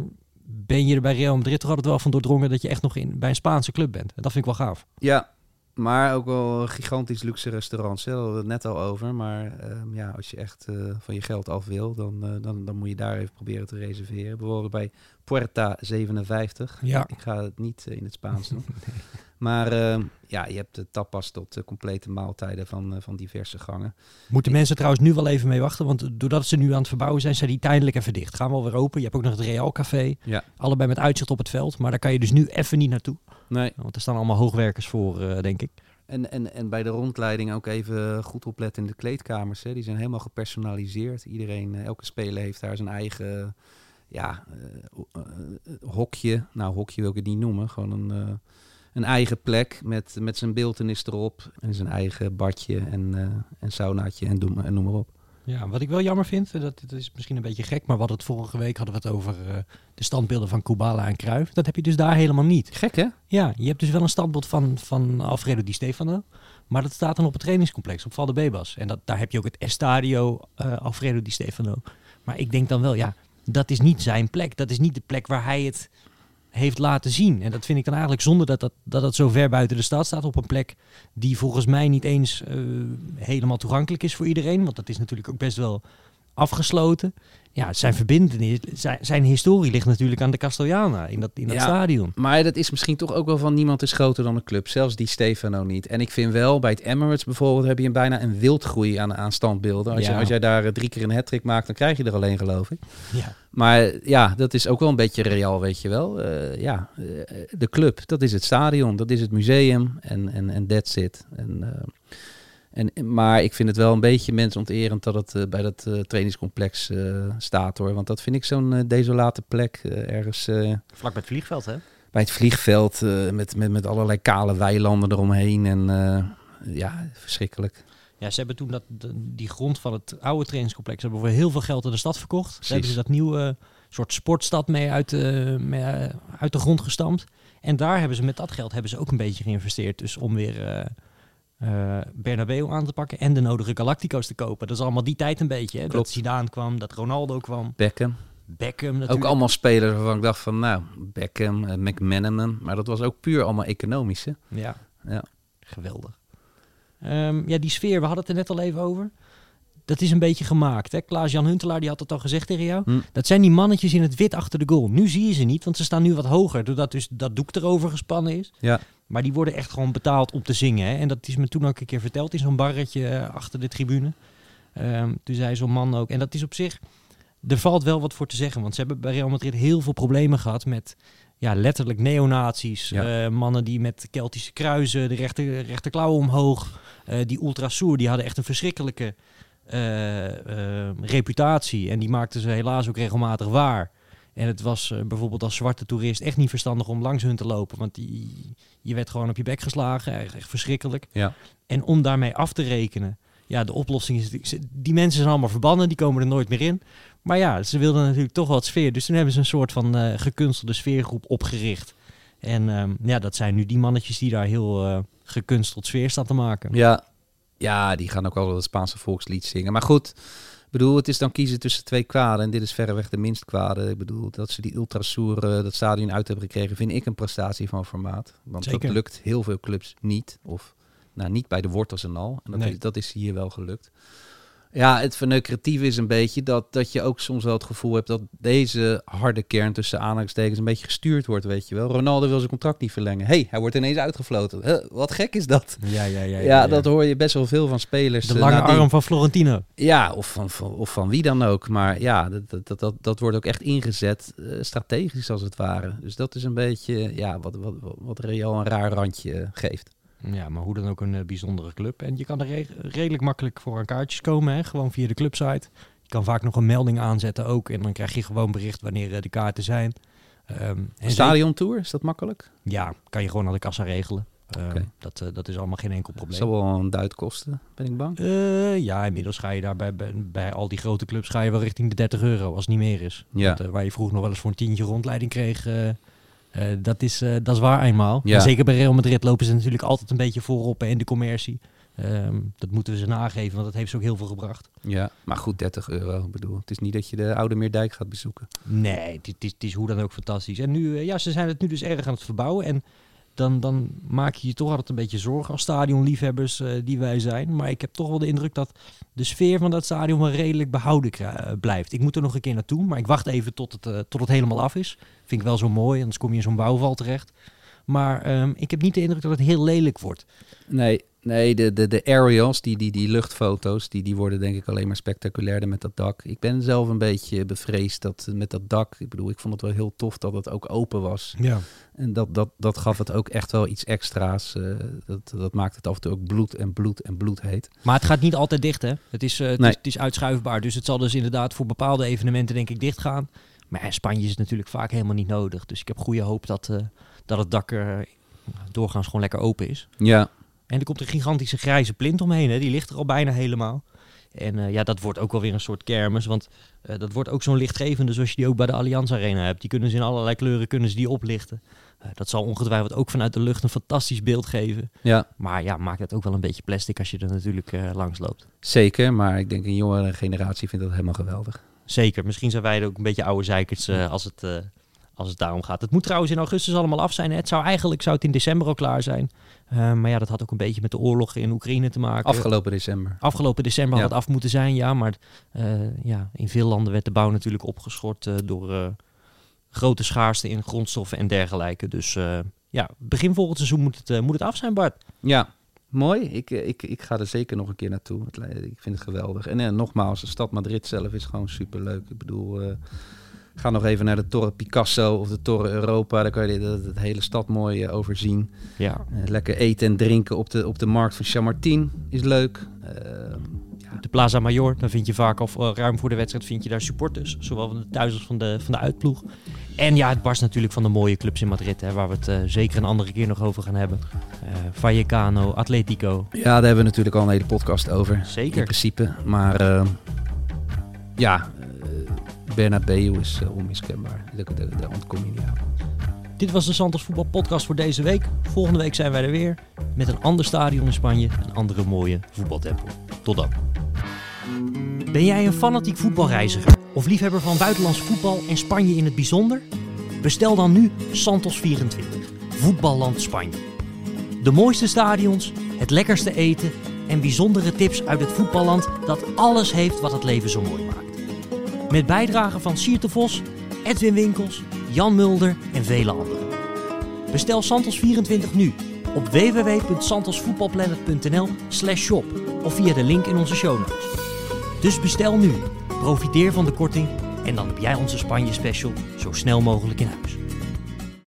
ben je er bij Real Madrid toch altijd wel van doordrongen dat je echt nog in, bij een Spaanse club bent. En dat vind ik wel gaaf. Ja, maar ook wel gigantisch luxe restaurants. Hè? Daar hadden we het net al over. Maar uh, ja, als je echt uh, van je geld af wil, dan, uh, dan, dan moet je daar even proberen te reserveren. Bijvoorbeeld bij Puerta 57. Ja. Ik ga het niet in het Spaans doen. nee. Maar ehm, ja, je hebt de tapas tot complete maaltijden van, van diverse gangen. Moeten mensen trouwens nu wel even mee wachten? Want doordat ze nu aan het verbouwen zijn, zijn die tijdelijk even dicht. Gaan we alweer open. Je hebt ook nog het Real Café. Ja. Allebei met uitzicht op het veld. Maar daar kan je dus nu even niet naartoe. Nee. Want er staan allemaal hoogwerkers voor, uh, denk ik. En, en, en bij de rondleiding ook even goed opletten in de kleedkamers. Hè. Die zijn helemaal gepersonaliseerd. Iedereen, elke speler heeft daar zijn eigen ja, hokje. Nou, hokje wil ik het niet noemen. Gewoon een, een eigen plek met, met zijn beeldenis erop. En zijn eigen badje en, en saunaatje en, doe, en noem maar op. Ja, wat ik wel jammer vind, dat, dat is misschien een beetje gek, maar hadden het vorige week hadden we het over uh, de standbeelden van Kubala en Cruijff. Dat heb je dus daar helemaal niet. Gek hè? Ja, je hebt dus wel een standbeeld van, van Alfredo Di Stefano, maar dat staat dan op het trainingscomplex op Valde Bebas. En dat, daar heb je ook het Estadio uh, Alfredo Di Stefano. Maar ik denk dan wel, ja, dat is niet zijn plek. Dat is niet de plek waar hij het heeft laten zien. En dat vind ik dan eigenlijk zonder dat dat, dat het zo ver buiten de stad staat. Op een plek die volgens mij niet eens eh, helemaal toegankelijk is voor iedereen. Want dat is natuurlijk ook best wel afgesloten. Ja, zijn verbindenis, zijn, zijn historie ligt natuurlijk aan de Castellana in dat, in dat Ja. stadion. Maar dat is misschien toch ook wel van niemand is groter dan een club. Zelfs die Stefano niet. En ik vind wel, bij het Emirates bijvoorbeeld, heb je een bijna een wildgroei aan, aan standbeelden. Als, je, als jij daar eh, drie keer een hat maakt, dan krijg je er alleen, geloof ik. Ja. Maar ja, dat is ook wel een beetje real, weet je wel. Eh, ja, eh, de club, dat is het stadion, dat is het museum en, en, en that's it. En, en, maar ik vind het wel een beetje mensonterend dat het eh, bij dat eh, trainingscomplex eh, staat hoor. Want dat vind ik zo'n desolate plek ergens eh, Vlak bij het vliegveld, hè? bij het vliegveld eh, met, met, met allerlei kale weilanden eromheen. En eh, ja, verschrikkelijk. Ja, ze hebben toen dat, de- die grond van het oude trainingscomplex hebben voor heel veel geld aan de stad verkocht. Daar hebben ze dat nieuwe soort sportstad mee uit, de mee, uit de grond gestampt. En daar hebben ze met dat geld hebben ze ook een beetje geïnvesteerd. Dus om weer eh eh, Bernabeu aan te pakken en de nodige Galactico's te kopen. Dat is allemaal die tijd een beetje. Hè? Dat. Zidane kwam, dat Ronaldo kwam, Beckham. Beckham natuurlijk. Ook allemaal spelers waarvan ik dacht van, nou, Beckham, eh, McManaman. Maar dat was ook puur allemaal economisch, hè? Ja. Ja. Geweldig. Ehm, ja, die sfeer, we hadden het er net al even over. Dat is een beetje gemaakt. Hè? Klaas-Jan Huntelaar die had het al gezegd tegen jou. Hm. Dat zijn die mannetjes in het wit achter de goal. Nu zie je ze niet, want ze staan nu wat hoger. Doordat dus dat doek erover gespannen is. Ja. Maar die worden echt gewoon betaald om te zingen. Hè? En dat is me toen ook een keer verteld in zo'n barretje eh, achter de tribune. Ehm, toen zei zo'n man ook. En dat is op zich... Er valt wel wat voor te zeggen. Want ze hebben bij Real Madrid heel veel problemen gehad met... Ja, letterlijk neonazies. Ja. eh, mannen die met Keltische kruisen, de rechter, rechterklauwen omhoog. eh, die Ultrasour, die hadden echt een verschrikkelijke reputatie. En die maakten ze helaas ook regelmatig waar. En het was eh, bijvoorbeeld als zwarte toerist echt niet verstandig om langs hun te lopen. Want die, je werd gewoon op je bek geslagen. Echt, echt verschrikkelijk. Ja. En om daarmee af te rekenen. Ja, de oplossing is... Die mensen zijn allemaal verbannen. Die komen er nooit meer in. Maar ja, ze wilden natuurlijk toch wat sfeer. Dus toen hebben ze een soort van eh, gekunstelde sfeergroep opgericht. En ehm, ja, dat zijn nu die mannetjes die daar heel eh, gekunsteld sfeer staan te maken. Ja. Ja, die gaan ook wel het Spaanse volkslied zingen. Maar goed, ik bedoel, het is dan kiezen tussen twee kwaden. En dit is verreweg de minst kwade. Ik bedoel, dat ze die Ultrasour eh, dat stadion uit hebben gekregen, vind ik een prestatie van formaat. Want Zeker. dat lukt heel veel clubs niet. Of nou, niet bij de wortels en al. En dat, Nee. is, dat is hier wel gelukt. Ja, het verneukeratieve is een beetje dat, dat je ook soms wel het gevoel hebt dat deze harde kern tussen aanhalingstekens een beetje gestuurd wordt, weet je wel. Ronaldo wil zijn contract niet verlengen. hey, hij wordt ineens uitgefloten. Huh, wat gek is dat? Ja, ja, ja. Ja, dat hoor je best wel veel van spelers. De eh, lange nadien. arm van Florentino. Ja, of van, van, of van wie dan ook. Maar ja, dat, dat, dat, dat, wordt ook echt ingezet, eh, strategisch als het ware. Dus dat is een beetje ja, wat, wat, wat, wat Real een raar randje eh, geeft. Ja, maar hoe dan ook een eh, bijzondere club. En je kan er re- redelijk makkelijk voor aan kaartjes komen, hè? gewoon via de clubsite. Je kan vaak nog een melding aanzetten ook. En dan krijg je gewoon bericht wanneer eh, de kaarten zijn. Ehm, en Stadiontour, is dat makkelijk? Ja, kan je gewoon aan de kassa regelen. Ehm, dat, eh, dat is allemaal geen enkel Dat probleem. zal wel een duit kosten, ben ik bang. Ja, inmiddels ga je daar bij, bij, bij al die grote clubs ga je wel richting de 30 euro als het niet meer is. Ja. Want, waar je vroeger nog wel eens voor een tientje rondleiding kreeg, dat, is, eh, dat is waar eenmaal. Ja. Zeker bij Real Madrid lopen ze natuurlijk altijd een beetje voorop in de commercie. Ehm, dat moeten we ze nageven, want dat heeft ze ook heel veel gebracht. Ja, maar goed, 30 euro. Ik bedoel, het is niet dat je de oude Meerdijk gaat bezoeken. Nee, het, is- het is hoe dan ook fantastisch. En nu, eh, ja, ze zijn het nu dus erg aan het verbouwen. En dan, dan maak je je toch altijd een beetje zorgen als stadionliefhebbers eh, die wij zijn. Maar ik heb toch wel de indruk dat de sfeer van dat stadion wel redelijk behouden eh, blijft. Ik moet er nog een keer naartoe, maar ik wacht even tot het, eh, tot het helemaal af is. Vind ik wel zo mooi, anders kom je in zo'n bouwval terecht. Maar ehm, ik heb niet de indruk dat het heel lelijk wordt. Nee, nee de, de, de aerials, die, die, die luchtfoto's, die, die worden denk ik alleen maar spectaculairder met dat dak. Ik ben zelf een beetje bevreesd dat eh, met dat dak, ik bedoel, ik vond het wel heel tof dat het ook open was. Ja. En dat, dat, dat gaf het ook echt wel iets extra's. eh, dat, dat maakt het af en toe ook bloed en bloed en bloed heet. Maar het gaat niet altijd dicht, hè? Het is, eh, het, Nee. is, het is uitschuifbaar. Dus het zal dus inderdaad voor bepaalde evenementen, denk ik, dicht gaan. Maar Spanje is het natuurlijk vaak helemaal niet nodig. Dus ik heb goede hoop dat, dat het dak er doorgaans gewoon lekker open is. Ja, En er komt een gigantische grijze plint omheen. Hè? Die ligt er al bijna helemaal. En eh, ja, dat wordt ook wel weer een soort kermis. Want eh, dat wordt ook zo'n lichtgevende zoals je die ook bij de Allianz Arena hebt. Die kunnen ze in allerlei kleuren kunnen ze die oplichten. Eh, dat zal ongetwijfeld ook vanuit de lucht een fantastisch beeld geven. ja, Maar ja, maakt het ook wel een beetje plastic als je er natuurlijk eh, langs loopt. zeker. Maar ik denk een jongere generatie vindt dat helemaal geweldig. zeker. Misschien zijn wij ook een beetje oude zeikers als, het, als het daarom gaat. Het moet trouwens in augustus allemaal af zijn. Hè? Het zou eigenlijk zou het in december al klaar zijn. Uh, maar ja, dat had ook een beetje met de oorlog in Oekraïne te maken. Afgelopen december. Afgelopen december ja. had het af moeten zijn, ja. Maar ja, in veel landen werd de bouw natuurlijk opgeschort door grote schaarste in grondstoffen en dergelijke. Dus ja, begin volgend seizoen moet het, moet het af zijn, Bart. Ja, mooi. Ik, ik, ik ga er zeker nog een keer naartoe. Ik vind het geweldig. En, en nogmaals, de stad Madrid zelf is gewoon super leuk. Ik bedoel, ga nog even naar de Torre Picasso of de Torre Europa. Daar kan je de, hele stad mooi uh, overzien. Ja. Uh, lekker eten en drinken op de, op de markt van Chamartin is leuk. de Plaza Mayor, daar vind je vaak al ruim voor de wedstrijd vind je daar supporters, zowel van de thuis als van de, van de uitploeg. En ja, het barst natuurlijk van de mooie clubs in Madrid, hè, waar we het uh, zeker een andere keer nog over gaan hebben. Uh, Vallecano, Atletico. Ja, daar hebben we natuurlijk al een hele podcast over. Zeker. In principe. Maar uh, ja, Bernabeu is onmiskenbaar. Daar, daar, ontkom je. Dit was de Santos Voetbal Podcast voor deze week. Volgende week zijn wij er weer met een ander stadion in Spanje, een andere mooie voetbaltempel. Tot dan. Ben jij een fanatiek voetbalreiziger of liefhebber van buitenlands voetbal en Spanje in het bijzonder? Bestel dan nu Santos 24, Voetballand Spanje. De mooiste stadions, het lekkerste eten en bijzondere tips uit het voetballand dat alles heeft wat het leven zo mooi maakt. Met bijdragen van Sierte Vos, Edwin Winkels, Jan Mulder en vele anderen. Bestel Santos 24 nu op www.santosvoetbalplanet.nl shop of via de link in onze show notes. Dus bestel nu, profiteer van de korting en dan heb jij onze Spanje special zo snel mogelijk in huis.